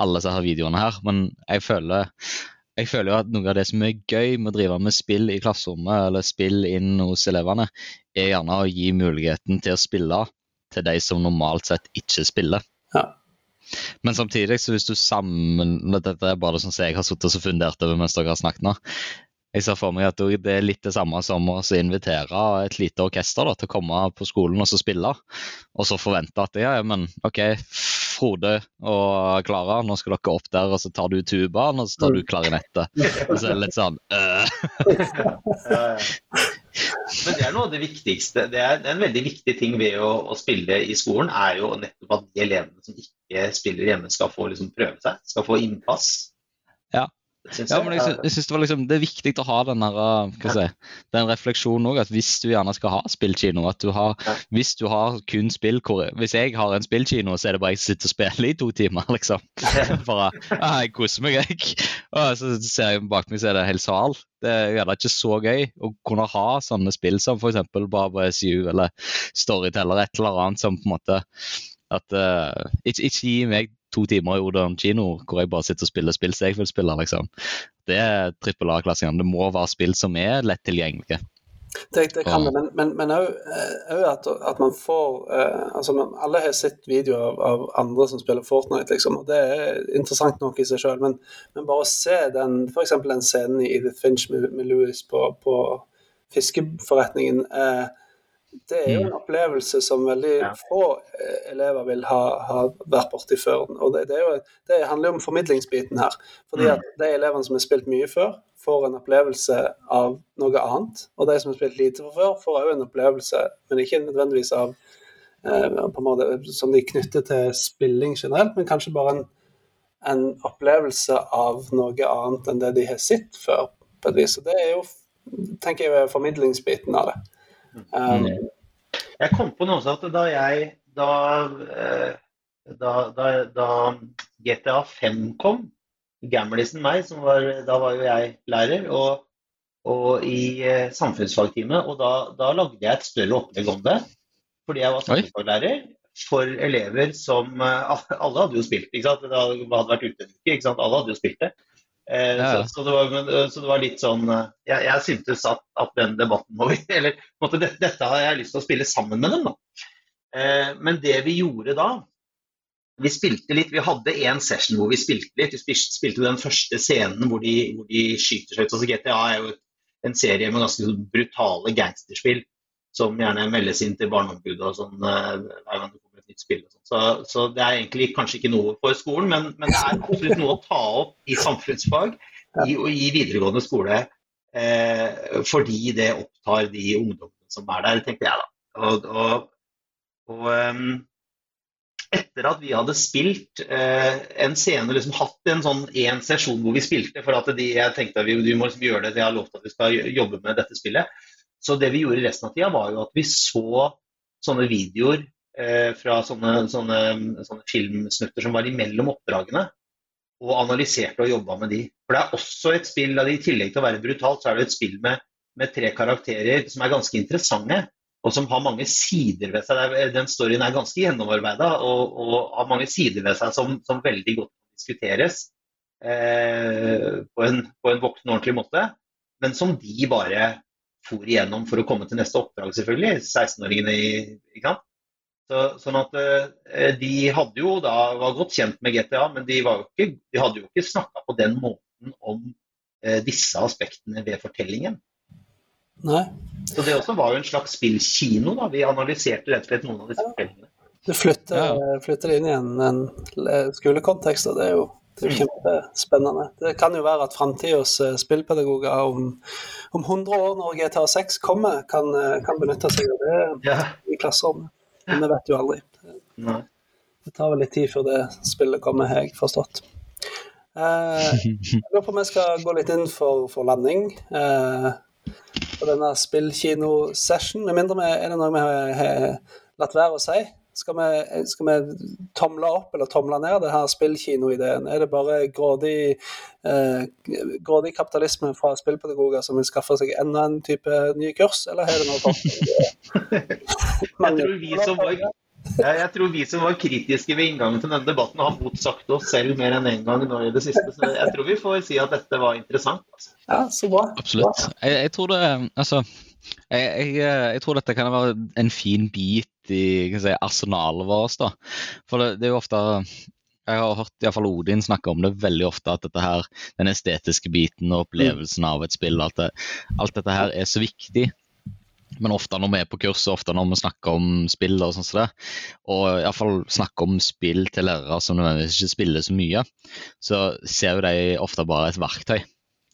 S3: alle disse har videoene her. Men jeg føler, jeg føler jo at noe av det som er gøy med å drive med spill i klasserommet, eller spill inn hos elevene, er gjerne å gi muligheten til å spille til de som normalt sett ikke spiller. Ja. Men samtidig, så hvis du sammen Dette er bare det som jeg har sittet og fundert over mens dere har snakket nå. Jeg ser for meg at det er litt det samme som å invitere et lite orkester da, til å komme på skolen og så spille. Og så forvente at ja, men OK, Frode og Klara, nå skal dere opp der, og så tar du tubaen, og så tar du mm. klarinettet. Og så er det litt sånn øh.
S2: Men det er noe av det viktigste. Det er en veldig viktig ting ved å, å spille i skolen, er jo nettopp at de elevene som ikke spiller hjemme, skal få liksom prøve seg, skal få innpass.
S3: Ja. Ja, men jeg, jeg synes det, var liksom, det er viktig å ha den, der, si, den refleksjonen òg. At hvis du gjerne skal ha spillkino at du har, Hvis du har kun spill Hvis jeg har en spillkino, så er det bare jeg sitter og spiller i to timer, liksom. Bare, jeg koser meg, jeg. Og så ser jeg bak meg, så er det hel sal. Det er gjerne ikke så gøy å kunne ha sånne spill som f.eks. Barbara SU eller Storyteller, et eller annet som på en måte at uh, ikke, ikke gi meg to timer i Odon kino hvor jeg bare sitter og spiller spill som jeg vil spille. liksom. Det er trippel A-klassingene. Det må være spill som er lett tilgjengelige.
S1: Det, det kan det, men, òg at, at, man får eh, altså man, Alle har sett videoer av, av, andre som spiller Fortnite, liksom, og det er interessant nok i seg sjøl. Men, men, bare å se den f.eks. den scenen i Edith Finch med, med Louis på, på fiskeforretningen eh, det er jo en mm. opplevelse som veldig ja. få eh, elever vil ha, ha vært borti før. og det, det, jo, det, handler jo om formidlingsbiten her. fordi mm. at De elevene som har spilt mye før, får en opplevelse av noe annet. Og de som har spilt lite før, får òg en opplevelse, men ikke nødvendigvis av eh, måte som de knytter til spilling generelt, men kanskje bare en, en, opplevelse av noe annet enn det de har sett før. på et vis. Og Det er jo, tenker jeg, formidlingsbiten av det. Um,
S2: jeg kom på noe sånt da jeg da, eh, da, da, da GTA 5 kom, gamlisen meg, var, da var jo jeg lærer, og, og i eh, samfunnsfagtime. Og da, da, lagde jeg et større opplegg om det, fordi jeg var samfunnsfaglærer. For elever som eh, Alle hadde jo spilt, ikke sant? Det hadde vært ute en uke, ikke sant? Alle hadde jo spilt det. Eh, ja. så, så, det var, eh, så, det var, litt sånn eh, Jeg, jeg syntes at, at, den debatten må vi Eller måte, dette, dette har jeg lyst til å spille sammen med dem, da. Eh, men det vi gjorde da, vi spilte litt, vi hadde en session hvor vi spilte litt. Vi spilte den første scenen hvor de, hvor de skyter seg ut. Altså GTA er jo en serie med ganske brutale gangsterspill som gjerne meldes inn til Barneombudet og sånn hver gang det nytt spill. Så, så, det er egentlig kanskje ikke noe for skolen, men, men det er absolutt noe å ta opp i samfunnsfag i, i videregående skole. Eh, fordi det opptar de ungdommene som er der, tenkte jeg da. Og, og, og um, etter at vi hadde spilt eh, en scene, liksom hatt en sånn en sesjon hvor vi spilte, for at de, jeg tenkte at vi, vi må liksom gjøre det, jeg har lovt at vi skal jobbe med dette spillet. Så det vi gjorde resten av tida, var jo at vi så sånne videoer fra sånne, sånne, sånne, filmsnutter som var imellom oppdragene, og analyserte og jobba med de. For det er også et spill, I tillegg til å være brutalt, så er det et spill med, med tre karakterer som er ganske interessante og som har mange sider ved seg. Den storyen er ganske gjennomarbeida og, og, har mange sider ved seg som, som veldig godt diskuteres eh, på, en, på en voksen, ordentlig måte. Men som de bare for igjennom for å komme til neste oppdrag, selvfølgelig. 16-åringene i i sant? Så, sånn at eh, De hadde jo da, var godt kjent med GTA, men de, ikke, de hadde jo ikke snakka på den måten om eh, disse aspektene ved fortellingen.
S1: Nei.
S2: Så det også var jo en slags spillkino. da, Vi analyserte rett og slett noen av disse fortellingene.
S1: Du flytter, ja. flytter inn i en, en skolekontekst, og det er jo, det er kjempespennende. Det kan jo være at framtidas eh, spillpedagoger om, om 100 år, når GTA 6 kommer, kan, eh, kan benytte seg av det ja. i klasserommet. Men det vet du aldri. Nei. Det tar vel litt tid før det spillet kommer, har jeg forstått. Eh, jeg lurer på om jeg skal gå litt inn for, for landing. Eh, på denne spillkinosession, med mindre vi, er det noe vi har latt være å si? Skal vi, skal vi, tomle opp eller tomle ned det her spillkinoideen? Er det bare grådig, eh, grådig kapitalisme fra spillpedagoger som vil skaffe seg enda en type nye kurs, eller er det noe
S2: sånt? Jeg tror vi som var jeg tror vi som var kritiske ved inngangen til denne debatten, har motsagt oss selv mer enn én en gang nå i det siste. Så jeg tror vi får si at dette var interessant.
S1: Ja, så bra.
S3: Absolutt. Jeg, jeg tror det Altså, jeg, jeg, jeg, tror dette kan være en fin bit i si, arsenalet vårt. da. For det, det er jo ofte jeg har hørt i hvert fall Odin snakke om det veldig ofte, at dette her, den estetiske biten og opplevelsen av et spill, at det, alt dette her er så viktig. Men ofte når vi er på kurs, og ofte når vi snakker om spill og sånn som det, og iallfall snakker om spill til lærere som nødvendigvis ikke spiller så mye, så ser jo de ofte bare et verktøy.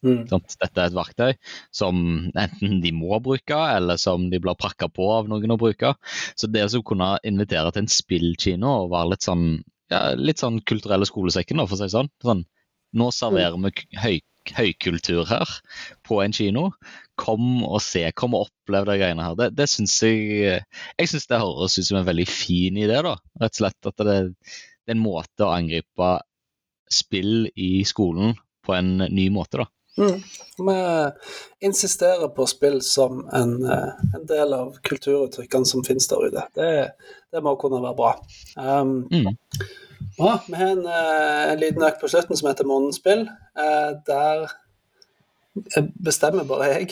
S3: Mm. Dette er et verktøy som enten de må bruke, eller som de blir prakka på av noen å bruke. Så det å kunne invitere til en spillkino og være litt sånn, ja, litt sånn kulturelle skolesekken, for å si sånn. sånn nå serverer vi høy, høykultur her på en kino. Kom og se, kom og opplev de greiene her. Det, det synes jeg Jeg synes det høres ut som en veldig fin idé, da. Rett og slett at det, det er en måte å angripe spill i skolen på en ny måte, da.
S1: Mm. Vi insisterer på spill som en, en del av kulturuttrykkene som finnes der ute. Det, det må kunne være bra. Um, mm. Bra. Vi har en, eh, en liten økt på slutten som heter Månespill. Eh, der bestemmer bare jeg,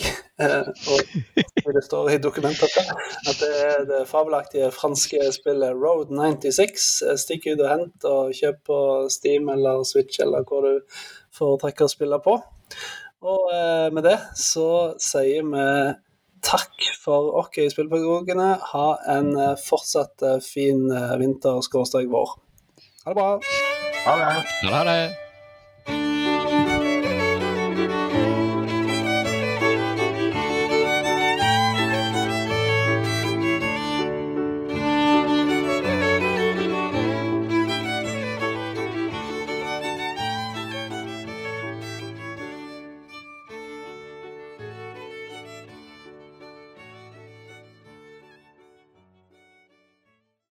S1: og det står i dokumentet at det er det fabelaktige franske spillet Road 96. Stikk ut og hent og kjøp på Steam eller Switch eller hvor du foretrekker å spille på. Og med det så sier vi takk for oss i Spillpedagogene. Ha en fortsatt fin vinter-vår. Ha det bra.
S2: Ha det.
S3: Ha det.